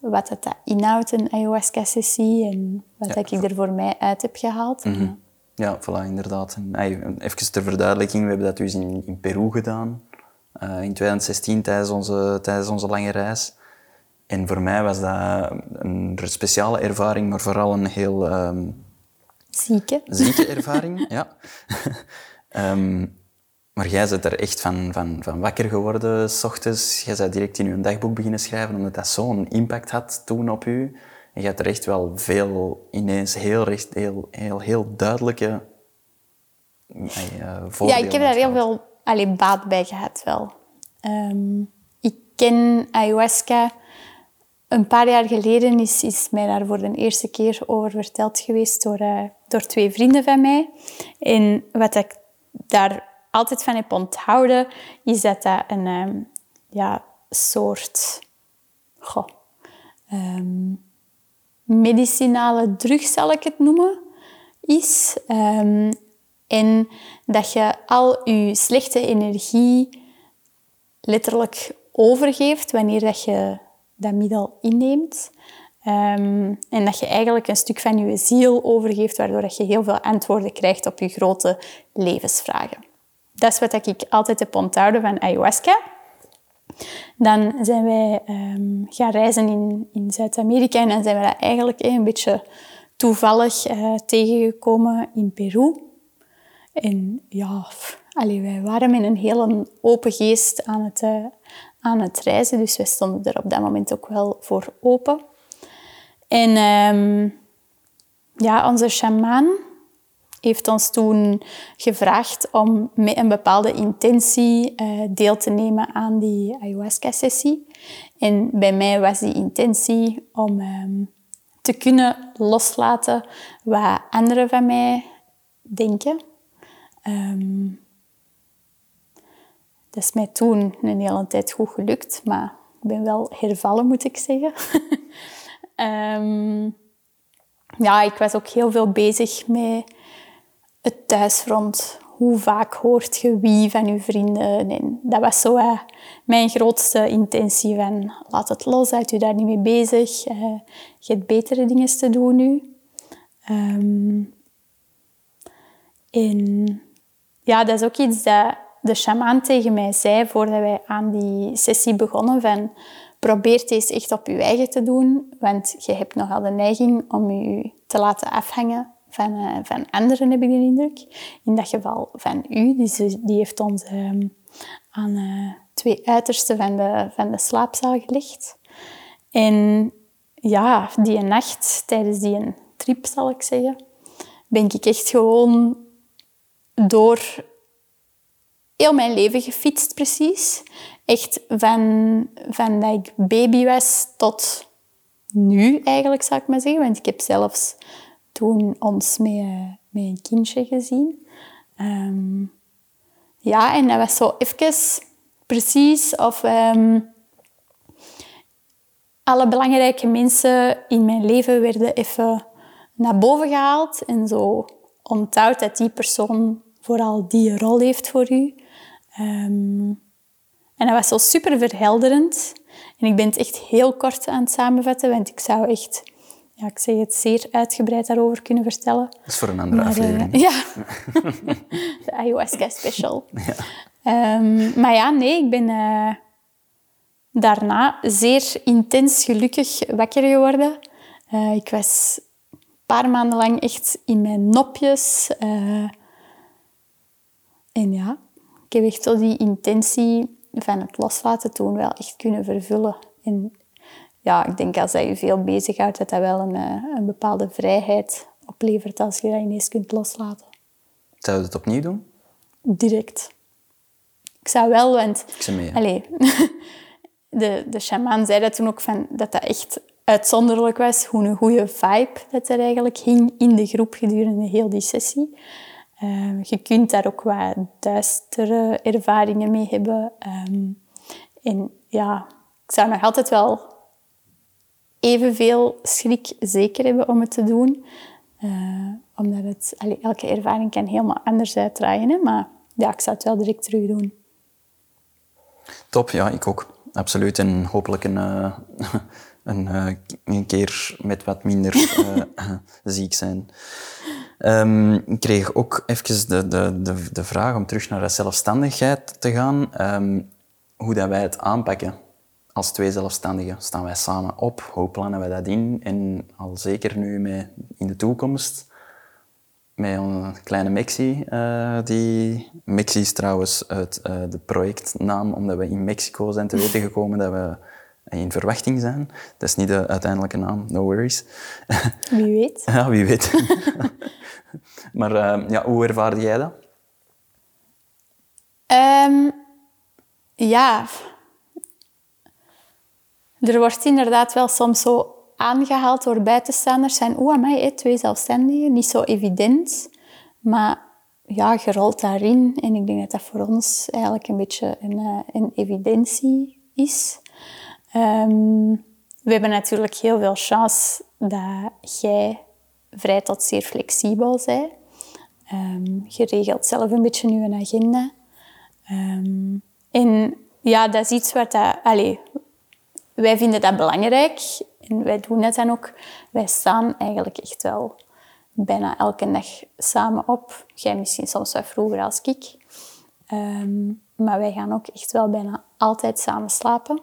wat het inhoudt, een ayahuasca-sessie, en wat ik er voor mij uit heb gehaald. Mhm. Ja, voilà, inderdaad. even ter verduidelijking, we hebben dat dus in, in Peru gedaan, uh, in 2016 tijdens onze, tijdens onze lange reis. En voor mij was dat een speciale ervaring, maar vooral een heel um, Zieke. Zieke ervaring, (laughs) ja. (laughs) Ehm, maar jij bent er echt van, van, van wakker geworden, s ochtends. Jij bent direct in je dagboek beginnen schrijven, omdat dat zo'n impact had toen op u. En je hebt er echt wel veel, ineens heel, recht, heel, heel, heel duidelijke uh, Ja, ik heb daar heel veel alleen baat bij gehad wel. Ehm, ik ken ayahuasca een paar jaar geleden is, is mij daar voor de eerste keer over verteld geweest door, uh, door twee vrienden van mij. En wat ik daar altijd van heb onthouden, is dat dat een um, ja, soort um, medicinale drug, zal ik het noemen, is. Um, en dat je al je slechte energie letterlijk overgeeft wanneer dat je dat middel inneemt. Um, en dat je eigenlijk een stuk van je ziel overgeeft, waardoor dat je heel veel antwoorden krijgt op je grote levensvragen. Dat is wat ik altijd heb onthouden van ayahuasca. Dan zijn wij um, gaan reizen in, in Zuid-Amerika en dan zijn we dat eigenlijk een beetje toevallig uh, tegengekomen in Peru. En ja, allee, wij waren met een hele open geest aan het, uh, aan het reizen. Dus we stonden er op dat moment ook wel voor open. En um, ja, onze shamaan, heeft ons toen gevraagd om met een bepaalde intentie uh, deel te nemen aan die ayahuasca-sessie. En bij mij was die intentie om um, te kunnen loslaten wat anderen van mij denken. Um, dat is mij toen een hele tijd goed gelukt, maar ik ben wel hervallen, moet ik zeggen. um, (laughs) ja, ik was ook heel veel bezig met het thuisfront. Hoe vaak hoort je wie van je vrienden? En dat was zo uh, mijn grootste intentie van laat het los, houd je daar niet mee bezig. Uh, je hebt betere dingen te doen nu. Um, en ja, dat is ook iets dat de shamaan tegen mij zei voordat wij aan die sessie begonnen van probeer eens echt op je eigen te doen, want je hebt nogal de neiging om je te laten afhangen van, uh, van anderen, heb ik de indruk. In dat geval van u, die, die heeft ons uh, aan uh, twee uitersten van de, van de slaapzaal gelegd. En ja, die nacht, tijdens die trip zal ik zeggen, ben ik echt gewoon door heel mijn leven gefietst precies. Echt van, van dat ik baby was tot nu eigenlijk, zou ik maar zeggen. Want ik heb zelfs toen ons met, met een kindje gezien. Um, ja, en dat was zo even precies of um, alle belangrijke mensen in mijn leven werden even naar boven gehaald en zo onthoudt dat die persoon vooral die rol heeft voor u. Um, en dat was zo super verhelderend. En ik ben het echt heel kort aan het samenvatten, want ik zou echt, ja, ik zeg het zeer uitgebreid daarover kunnen vertellen. Dat is voor een andere maar, aflevering. Uh, (laughs) ja, (laughs) de ayahuasca special. (laughs) Ja. Um, maar ja, nee, ik ben uh, daarna zeer intens gelukkig wakker geworden. Uh, ik was een paar maanden lang echt in mijn nopjes. en ja, ik heb echt zo die intentie van het loslaten toen wel echt kunnen vervullen. En ja, ik denk als dat je veel bezighoudt, dat dat wel een, eh, een bepaalde vrijheid oplevert als je dat ineens kunt loslaten. Zou je het opnieuw doen? Direct. Ik zou wel, want... Ik zei mee. Allee, (laughs) de, de shaman zei dat toen ook, van, dat dat echt uitzonderlijk was, hoe een goede vibe dat er eigenlijk hing in de groep gedurende heel die sessie. Um, je kunt daar ook wat duistere ervaringen mee hebben. Um, en ja, ik zou nog altijd wel evenveel schrik zeker hebben om het te doen. Uh, omdat het, elke ervaring kan helemaal anders uitdraaien. Hè? Maar ja, ik zou het wel direct terug doen. Top, ja, ik ook. Absoluut. En hopelijk een, uh, (laughs) een, uh, een keer met wat minder (laughs) ziek zijn. Um, ik kreeg ook even de, de, de, de, vraag om terug naar de zelfstandigheid te gaan. Um, hoe dat wij het aanpakken als twee zelfstandigen. Staan wij samen op? Hoe plannen wij dat in? En al zeker nu met, in de toekomst met een kleine Mexi. Uh, die Mexi is trouwens uit uh, de projectnaam, omdat we in Mexico zijn te weten gekomen dat we in verwachting zijn. Dat is niet de uiteindelijke naam, no worries. Wie weet. (laughs) ja, wie weet. (laughs) (laughs) maar uh, ja, hoe ervaarde jij dat? Um, ja, er wordt inderdaad wel soms zo aangehaald door buitenstaanders. Zijn, oeh, amai, twee zelfstandigen, niet zo evident. Maar ja, je rolt daarin. En ik denk dat dat voor ons eigenlijk een beetje een, eh, een evidentie is. Um, we hebben natuurlijk heel veel chance dat jij vrij tot zeer flexibel bent. Um, je regelt zelf een beetje je agenda. Um, en ja, dat is iets wat dat... Allez, wij vinden dat belangrijk en wij doen het dan ook. Wij staan eigenlijk echt wel bijna elke dag samen op. Jij misschien soms wat vroeger als ik. maar wij gaan ook echt wel bijna altijd samen slapen.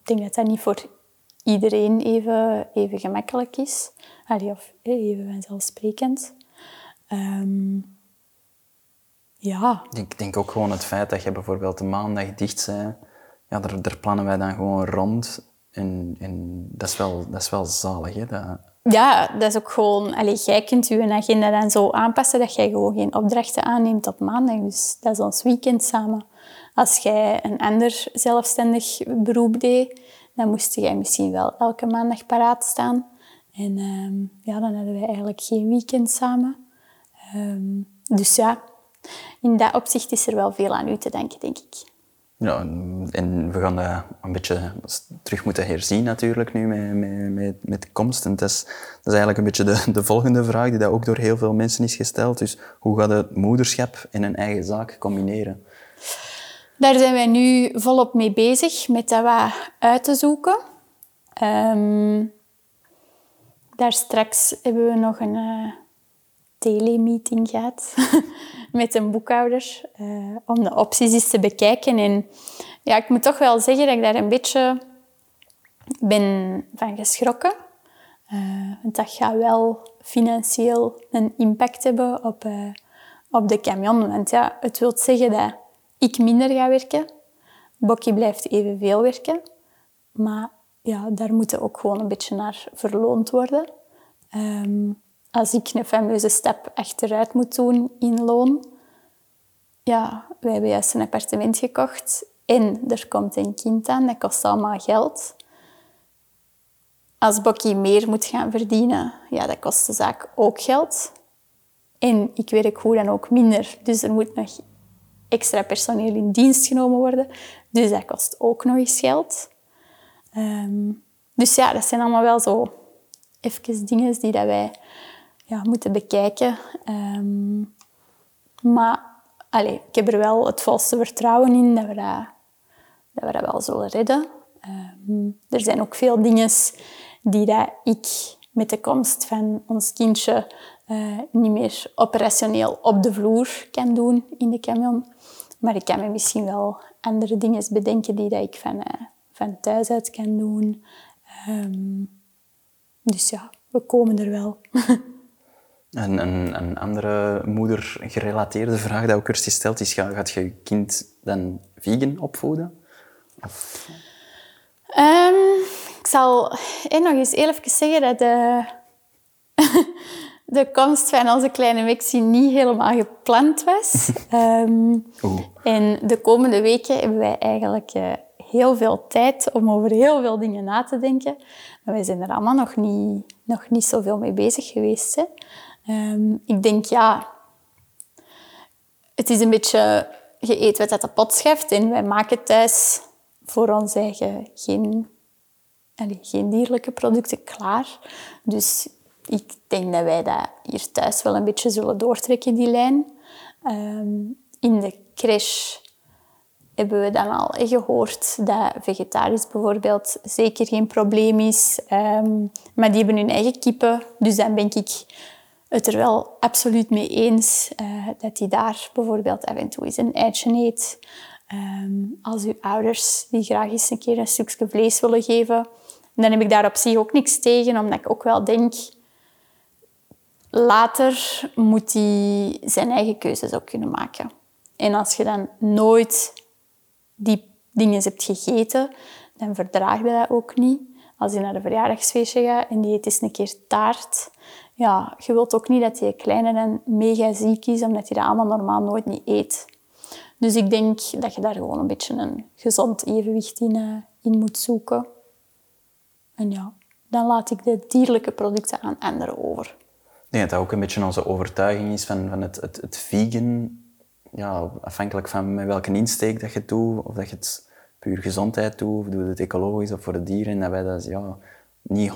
Ik denk dat dat niet voor iedereen even, even gemakkelijk is. Allee, of even vanzelfsprekend. Um, ja. Ik denk ook gewoon het feit dat je bijvoorbeeld de maandag dicht bent, ja, daar, daar plannen wij dan gewoon rond. En, en dat, is wel, dat is wel zalig. Hè? Dat, ja, dat is ook gewoon... Allee, jij kunt je agenda dan zo aanpassen dat jij gewoon geen opdrachten aanneemt op maandag. Dus dat is ons weekend samen. Als jij een ander zelfstandig beroep deed, dan moest jij misschien wel elke maandag paraat staan. En ehm, ja, dan hadden wij eigenlijk geen weekend samen. Ehm, dus ja, in dat opzicht is er wel veel aan u te denken, denk ik. Ja, en we gaan dat een beetje terug moeten herzien natuurlijk nu met, met, met, met komst. En dat is, dat is eigenlijk een beetje de, de volgende vraag die dat ook door heel veel mensen is gesteld. Dus hoe gaat het moederschap en een eigen zaak combineren? Daar zijn wij nu volop mee bezig, met dat wat uit te zoeken. Um, daar straks hebben we nog een uh, telemeeting gehad (laughs) met een boekhouder uh, om de opties eens te bekijken. En ja, ik moet toch wel zeggen dat ik daar een beetje ben van geschrokken. Uh, want dat gaat wel financieel een impact hebben op, op de camion. Want ja, het wil zeggen dat ik minder ga werken. Bokkie blijft evenveel werken. Maar ja, daar moeten ook gewoon een beetje naar verloond worden. Ehm, als ik een fameuze stap achteruit moet doen in loon, ja, wij hebben juist een appartement gekocht en er komt een kind aan, dat kost allemaal geld. Als Bokkie meer moet gaan verdienen, ja, dat kost de zaak ook geld. En ik werk hoe dan ook minder, dus er moet nog extra personeel in dienst genomen worden. Dus dat kost ook nog eens geld. Ehm, dus ja, dat zijn allemaal wel zo even dingen die dat wij ja, moeten bekijken. Ehm, maar allez, ik heb er wel het volste vertrouwen in dat we dat, dat, we dat wel zullen redden. Ehm, er zijn ook veel dingen die dat ik met de komst van ons kindje uh, niet meer operationeel op de vloer kan doen in de camion. Maar ik kan me misschien wel andere dingen bedenken die dat ik van, uh, van thuis uit kan doen. Um, dus ja, we komen er wel. (laughs) Een, een, een andere moedergerelateerde vraag die ook eerst gesteld is, gaat je kind dan vegan opvoeden? Of... Um, ik zal eh, nog eens even zeggen dat de, (laughs) de komst van onze kleine Mexie niet helemaal gepland was. (laughs) um, en de komende weken hebben wij eigenlijk uh, heel veel tijd om over heel veel dingen na te denken. Maar wij zijn er allemaal nog niet, nog niet zoveel mee bezig geweest. Hè. Um, ik denk, ja... Het is een beetje... Je eet wat uit de pot scheft en wij maken thuis voor ons eigen geen, allez, geen dierlijke producten klaar. Dus ik denk dat wij dat hier thuis wel een beetje zullen doortrekken, die lijn. Um, in de crash hebben we dan al gehoord dat vegetarisch bijvoorbeeld zeker geen probleem is. Um, maar die hebben hun eigen kippen. Dus dan ben ik het er wel absoluut mee eens uh, dat die daar bijvoorbeeld af en toe eens een eitje eet. Um, als uw ouders die graag eens een keer een stukje vlees willen geven, dan heb ik daar op zich ook niks tegen, omdat ik ook wel denk... Later moet hij zijn eigen keuzes ook kunnen maken. En als je dan nooit die dingen hebt gegeten, dan verdraag je dat ook niet. Als je naar een verjaardagsfeestje gaat en die eet eens een keer taart, ja, je wilt ook niet dat die kleine dan mega ziek is, omdat hij dat allemaal normaal nooit niet eet. Dus ik denk dat je daar gewoon een beetje een gezond evenwicht in, uh, in moet zoeken. En ja, dan laat ik de dierlijke producten aan anderen over. Denk dat dat ook een beetje onze overtuiging is van, van het, het, het vegan ja, afhankelijk van met welke insteek dat je doet, of dat je het puur gezondheid doet, of doe je het ecologisch of voor de dieren, dat wij dat ja, niet 100%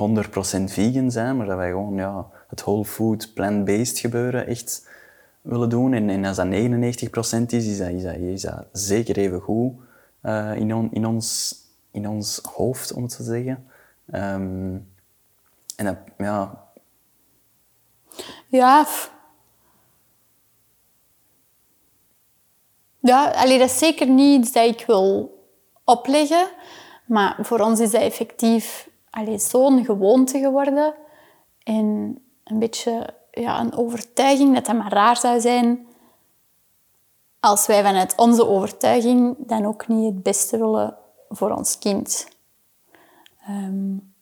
vegan zijn, maar dat wij gewoon ja, het whole food, plant-based gebeuren echt willen doen. En, en als dat 99% is, is dat, is, dat, is dat zeker even goed uh, in, on, in, ons, in ons hoofd, om het te zeggen. Um, en dat, ja... Ja, Ja, allee, dat is zeker niet iets dat ik wil opleggen. Maar voor ons is dat effectief zo'n gewoonte geworden. En een beetje ja, een overtuiging dat dat maar raar zou zijn als wij vanuit onze overtuiging dan ook niet het beste willen voor ons kind. Um,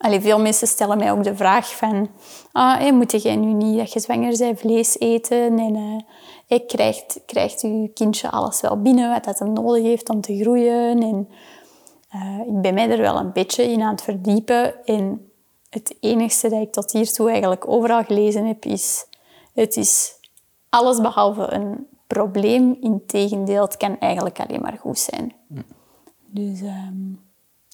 allee, veel mensen stellen mij ook de vraag van... Ah, hey, moet jij nu niet dat je zwanger bent vlees eten? En uh, hey, krijgt, krijgt je kindje alles wel binnen wat dat hem nodig heeft om te groeien? En uh, ik ben mij er wel een beetje in aan het verdiepen. En het enige dat ik tot hiertoe eigenlijk overal gelezen heb, is... Het is alles behalve een probleem. Integendeel, het kan eigenlijk alleen maar goed zijn. Dus... Um,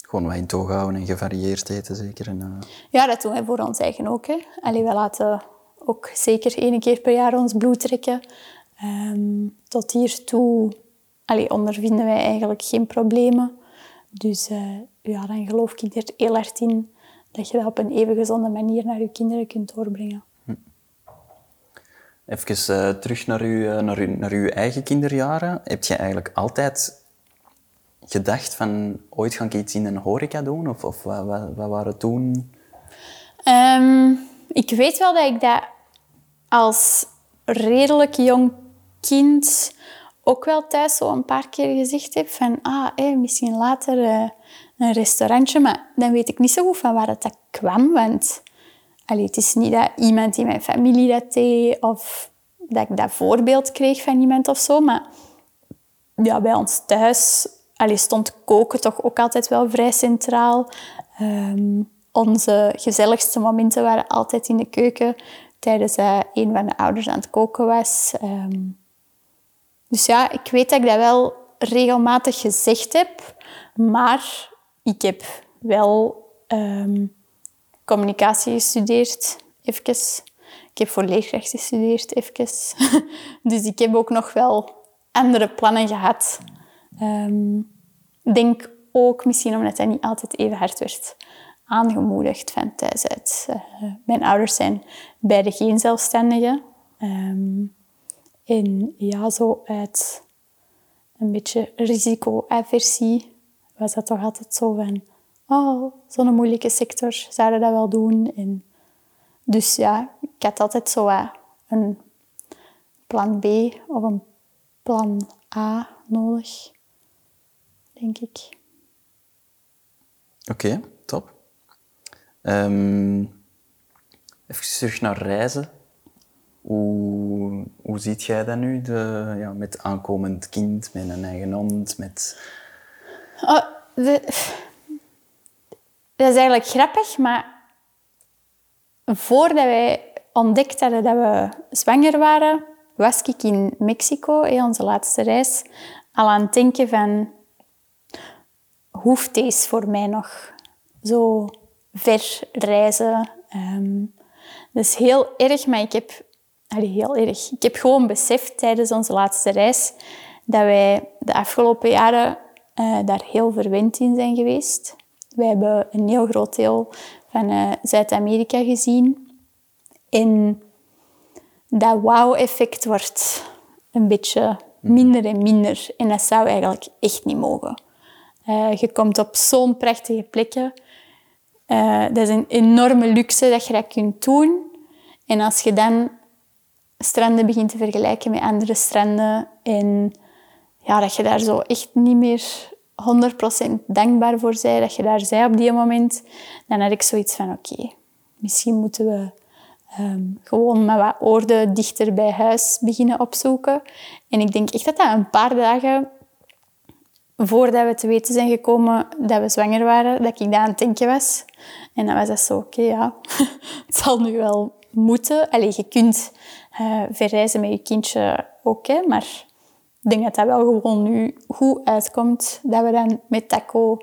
gewoon in toog houden en gevarieerd eten, zeker. En, uh... Ja, dat doen wij voor ons eigen ook. Hè. Allee, we laten ook zeker één keer per jaar ons bloed trekken. Um, tot hiertoe allee, ondervinden wij eigenlijk geen problemen. Dus uh, ja, dan geloof ik er heel erg in dat je dat op een even gezonde manier naar je kinderen kunt doorbrengen. Hm. Even uh, terug naar, uw, naar, uw, naar uw eigen kinderjaren. Heb je eigenlijk altijd gedacht van ooit ga ik iets in een horeca doen? Of, of wat, wat, wat waren toen? Um, ik weet wel dat ik dat als redelijk jong kind ook wel thuis zo een paar keer gezegd heb van ah, misschien later uh, een restaurantje, maar dan weet ik niet zo goed van waar het dat kwam, want allee, het is niet dat iemand in mijn familie dat deed of dat ik dat voorbeeld kreeg van iemand of zo, maar ja, bij ons thuis allee, stond koken toch ook altijd wel vrij centraal. Um, onze gezelligste momenten waren altijd in de keuken tijdens dat een van de ouders aan het koken was. Um, dus ja, ik weet dat ik dat wel regelmatig gezegd heb, maar ik heb wel um, communicatie gestudeerd, even. Ik heb voor leerkracht gestudeerd, even. (laughs) dus ik heb ook nog wel andere plannen gehad Um, denk ook misschien omdat hij niet altijd even hard werd aangemoedigd van thuis uit. Uh, mijn ouders zijn beide geen zelfstandigen. Um, en ja, zo uit een beetje risicoaversie was dat toch altijd zo van... Oh, zo'n moeilijke sector, zouden dat wel doen? En dus ja, ik had altijd zo een plan B of een plan A nodig denk ik. Oké, top. Um, even terug naar reizen. Hoe, hoe ziet jij dat nu, de, ja, met aankomend kind, met een eigen hond, met... Oh, de... Dat is eigenlijk grappig, maar voordat wij ontdekten hadden dat we zwanger waren, was ik in Mexico, onze laatste reis, al aan het denken van hoeft deze voor mij nog zo ver reizen. Um, dat is heel erg, maar ik heb... Allee, heel erg. Ik heb gewoon beseft tijdens onze laatste reis dat wij de afgelopen jaren uh, daar heel verwend in zijn geweest. Wij hebben een heel groot deel van uh, Zuid-Amerika gezien. En dat wow-effect wordt een beetje minder en minder. En dat zou eigenlijk echt niet mogen. Uh, je komt op zo'n prachtige plekken. Uh, dat is een enorme luxe dat je dat kunt doen. En als je dan stranden begint te vergelijken met andere stranden en ja, dat je daar zo echt niet meer 100% dankbaar voor bent dat je daar zei op die moment, dan had ik zoiets van oké, misschien moeten we um, gewoon met wat oorden dichter bij huis beginnen opzoeken. En ik denk echt dat dat een paar dagen voordat we te weten zijn gekomen dat we zwanger waren, dat ik daar aan het denken was. En dan was dat zo, oké, ja, (laughs) het zal nu wel moeten. Allee, je kunt uh, verreizen met je kindje ook, maar ik denk dat dat wel gewoon nu goed uitkomt. Dat we dan met Taco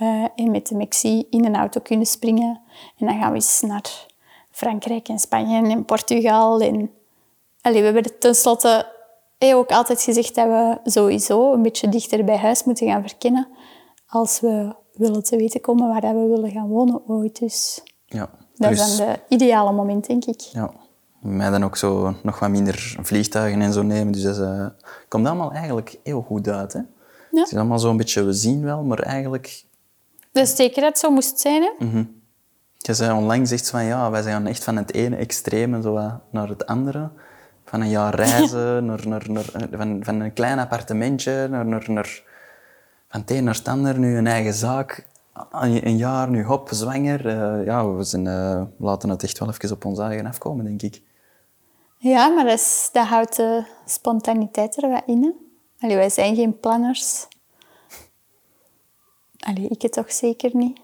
uh, en met de Mexi in een auto kunnen springen. En dan gaan we eens naar Frankrijk en Spanje en Portugal. En... Allee, we hebben tenslotte heb ook altijd gezegd dat we sowieso een beetje dichter bij huis moeten gaan verkennen als we willen te weten komen waar we willen gaan wonen ooit. Dus ja, dat is dan de ideale moment, denk ik. Ja, mij dan ook zo nog wat minder vliegtuigen en zo nemen. Dus dat uh, komt allemaal eigenlijk heel goed uit. Hè? Ja. Het is allemaal zo'n beetje, we zien wel, maar eigenlijk... Dus zeker dat zo moest zijn, hè? Mm -hmm. Je zei onlangs echt van, ja, wij zijn echt van het ene extreme zo naar het andere van een jaar reizen, (laughs) naar, naar, naar, van, van een klein appartementje, naar, naar, naar, van het een naar het ander, nu een eigen zaak. een een jaar nu, hop, zwanger. eh, ja, we, zijn, eh, laten het echt wel even op ons eigen afkomen, denk ik. Ja, maar dat, is- dat houdt de spontaniteit er wat in. Hè? Allee, wij zijn geen planners. Allee, ik het toch zeker niet.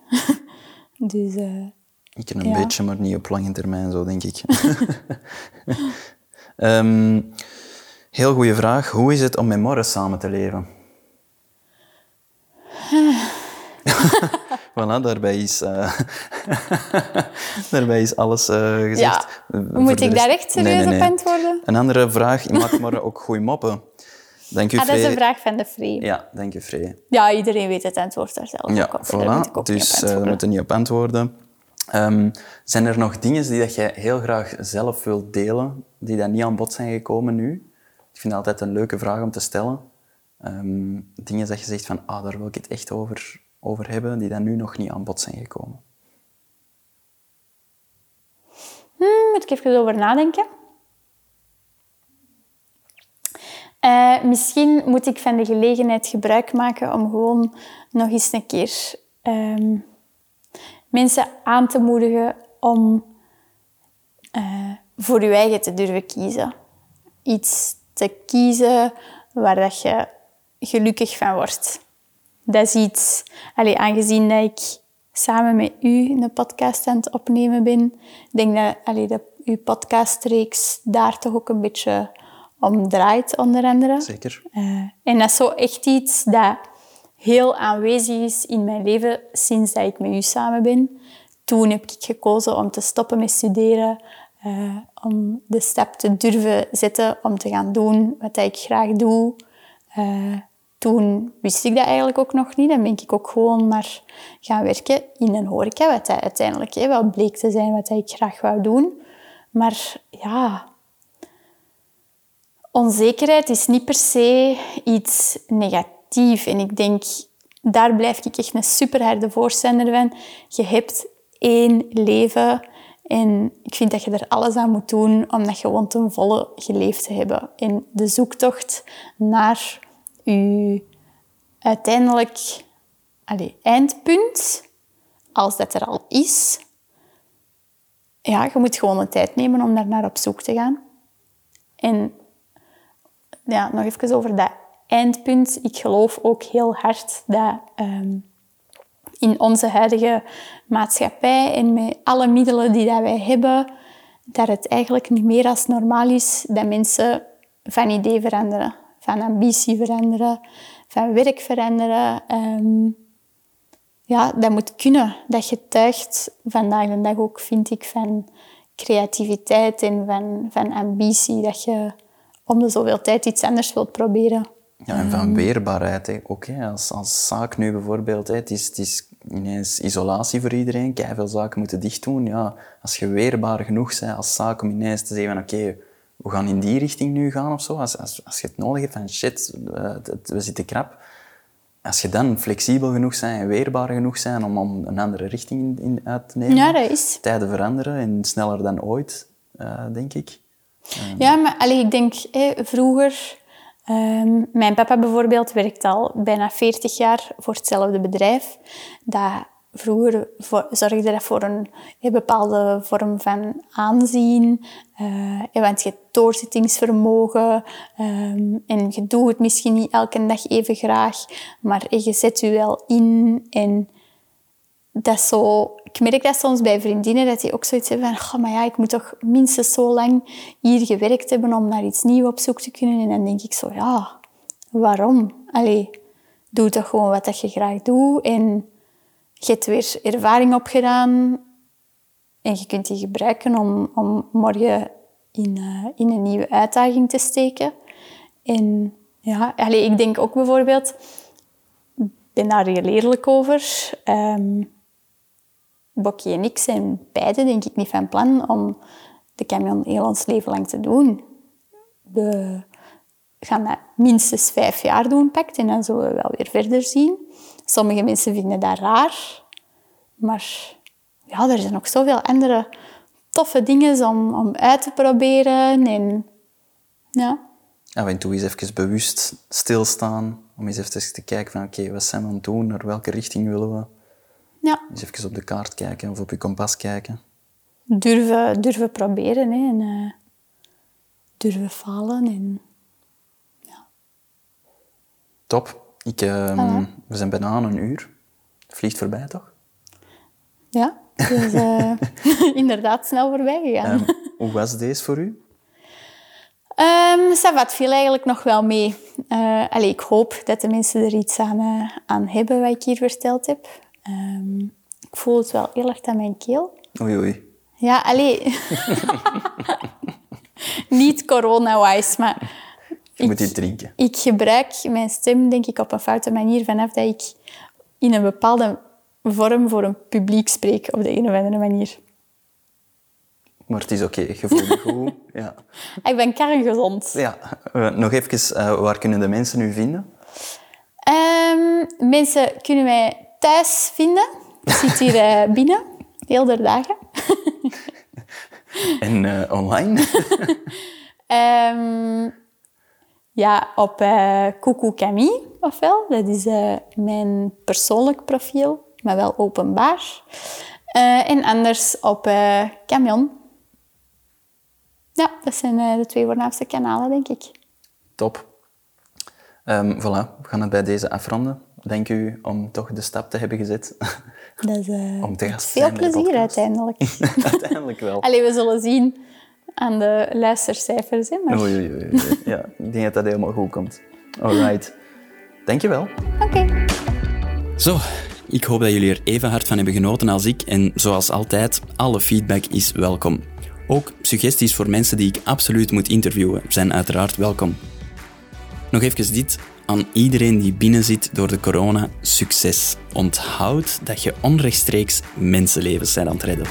(laughs) dus eh, Ik ken een Ja. beetje, maar niet op lange termijn, zo denk ik. (laughs) Ehm, heel goede vraag. Hoe is het om met Morris samen te leven? (laughs) voilà, daarbij is, eh, (laughs) daarbij is alles eh, gezegd. ja, moet ik daar echt Nee, serieus nee, op nee. antwoorden? Een andere vraag. Je mag maar ook goeie moppen. Dank u, Ah, dat is een vraag van de Free. Ja. Ja, dank u, Free. iedereen weet het antwoord daar zelf Ja, ook op. Daar moet voilà. ik ook Dus op eh, daar antwoorden. moeten niet op antwoorden. Ehm, zijn er nog dingen die dat jij heel graag zelf wilt delen, die dan niet aan bod zijn gekomen nu? Ik vind het altijd een leuke vraag om te stellen. Ehm, dingen dat je zegt van, ah, daar wil ik het echt over, over hebben, die dan nu nog niet aan bod zijn gekomen. Hmm, moet ik even over nadenken. Eh, misschien moet ik van de gelegenheid gebruik maken om gewoon nog eens een keer ehm, mensen aan te moedigen om eh, voor je eigen te durven kiezen. Iets te kiezen waar dat je gelukkig van wordt. Dat is iets, allee, aangezien dat ik samen met u een podcast aan het opnemen ben, ik denk dat allee, dat uw podcastreeks daar toch ook een beetje om draait, onder andere. Zeker. Eh, en dat is zo echt iets dat heel aanwezig is in mijn leven sinds dat ik met u samen ben. Toen heb ik gekozen om te stoppen met studeren, eh, om de stap te durven zetten om te gaan doen wat ik graag doe. Eh, toen wist ik dat eigenlijk ook nog niet. Dan ben ik ook gewoon maar gaan werken in een horeca, wat uiteindelijk wel bleek te zijn wat ik graag wou doen. Maar ja, onzekerheid is niet per se iets negatiefs. En ik denk, daar blijf ik echt een superharde voorstander van. Je hebt één leven en ik vind dat je er alles aan moet doen om dat gewoon ten volle geleefd te hebben. En de zoektocht naar je uiteindelijk allee, eindpunt, als dat er al is, ja, je moet gewoon de tijd nemen om daar naar op zoek te gaan. En ja, nog even over dat eindpunt. Ik geloof ook heel hard dat ehm, in onze huidige maatschappij en met alle middelen die dat wij hebben, dat het eigenlijk niet meer als normaal is dat mensen van idee veranderen, van ambitie veranderen, van werk veranderen. Ehm, ja, dat moet kunnen. Dat getuigt vandaag de dag ook, vind ik, van creativiteit en van, van ambitie. Dat je om de zoveel tijd iets anders wilt proberen. Ja, en van weerbaarheid hè. ook. Als, als zaak nu bijvoorbeeld. Het, is, het is ineens isolatie voor iedereen. veel zaken moeten dicht doen. Ja, als je weerbaar genoeg bent als zaak om ineens te zeggen van oké, we gaan in die richting nu gaan of zo. Als, als, als je het nodig hebt van shit, we, het- we zitten krap. Als je dan flexibel genoeg bent en weerbaar genoeg bent om, om een andere richting in, uit te nemen. Ja, dat is. Tijden veranderen en sneller dan ooit, eh, denk ik. Ja, maar allee, ik denk vroeger... ehm, mijn papa bijvoorbeeld werkt al bijna 40 jaar voor hetzelfde bedrijf. Dat vroeger zorgde dat voor een, bepaalde vorm van aanzien. hè, want je hebt doorzettingsvermogen ehm, en je doet het misschien niet elke dag even graag, maar je zet je wel in en dat is zo... Ik merk dat soms bij vriendinnen, dat die ook zoiets hebben van... "Goh, maar ja, ik moet toch minstens zo lang hier gewerkt hebben om naar iets nieuws op zoek te kunnen. En dan denk ik zo, ja, waarom? Allee, doe toch gewoon wat dat je graag doet. En je hebt weer ervaring opgedaan. En je kunt die gebruiken om, om morgen in, eh, in een nieuwe uitdaging te steken. En ja, allee, ik denk ook bijvoorbeeld... Ik ben daar heel eerlijk over. Ehm, Bokkie en ik zijn beide, denk ik, niet van plan om de camion heel ons leven lang te doen. We gaan dat minstens vijf jaar doen, pakt, en dan zullen we wel weer verder zien. Sommige mensen vinden dat raar, maar ja, er zijn nog zoveel andere toffe dingen om, om uit te proberen. En ja, af en toe eens even bewust stilstaan. Om eens even te kijken van, oké, wat zijn we aan het doen? Naar welke richting willen we? Ja, Eens even op de kaart kijken of op je kompas kijken. durven, durven proberen hè, en eh, durven falen. En, Top. Ik, ehm, We zijn bijna aan een uur. Vliegt voorbij, toch? ja, dus eh, (laughs) inderdaad snel voorbij gegaan. Ehm, hoe was deze voor u? Um, Savat viel eigenlijk nog wel mee. Uh, allee, ik hoop dat de mensen er iets aan, uh, aan hebben wat ik hier verteld heb. Um, ik voel het wel heel erg aan mijn keel. Oei, oei. Ja, allee. (laughs) Niet corona-wise, maar... Je moet iets drinken. Ik gebruik mijn stem, denk ik, op een foute manier vanaf dat ik in een bepaalde vorm voor een publiek spreek, op de een of andere manier. Maar het is oké, okay. je voelt je goed. (laughs) Ja. Ik ben kerngezond. Ja, uh, nog even, uh, waar kunnen de mensen u vinden? Um, mensen kunnen mij thuis vinden. Ik zit hier uh, (laughs) binnen, heel de dagen. en online? um, (laughs) ja, op uh, Camille, ofwel. Dat is mijn persoonlijk profiel, maar wel openbaar. en anders op Camion. Ja, dat zijn de twee voornaamste kanalen, denk ik. Top. Um, voilà, we gaan het bij deze afronden. Dank u om toch de stap te hebben gezet. (laughs) Dat is uh, om te veel plezier uiteindelijk. (laughs) uiteindelijk wel. Allee, we zullen zien aan de luistercijfers. Hè, maar... Oei, oei, oei. (laughs) Ja, ik denk dat dat helemaal goed komt. Alright. Dank je wel. Oké. Okay. Zo, ik hoop dat jullie er even hard van hebben genoten als ik. En zoals altijd, alle feedback is welkom. Ook suggesties voor mensen die ik absoluut moet interviewen zijn uiteraard welkom. Nog even dit aan iedereen die binnen zit door de corona: succes. Onthoud dat je onrechtstreeks mensenlevens zijn aan het redden.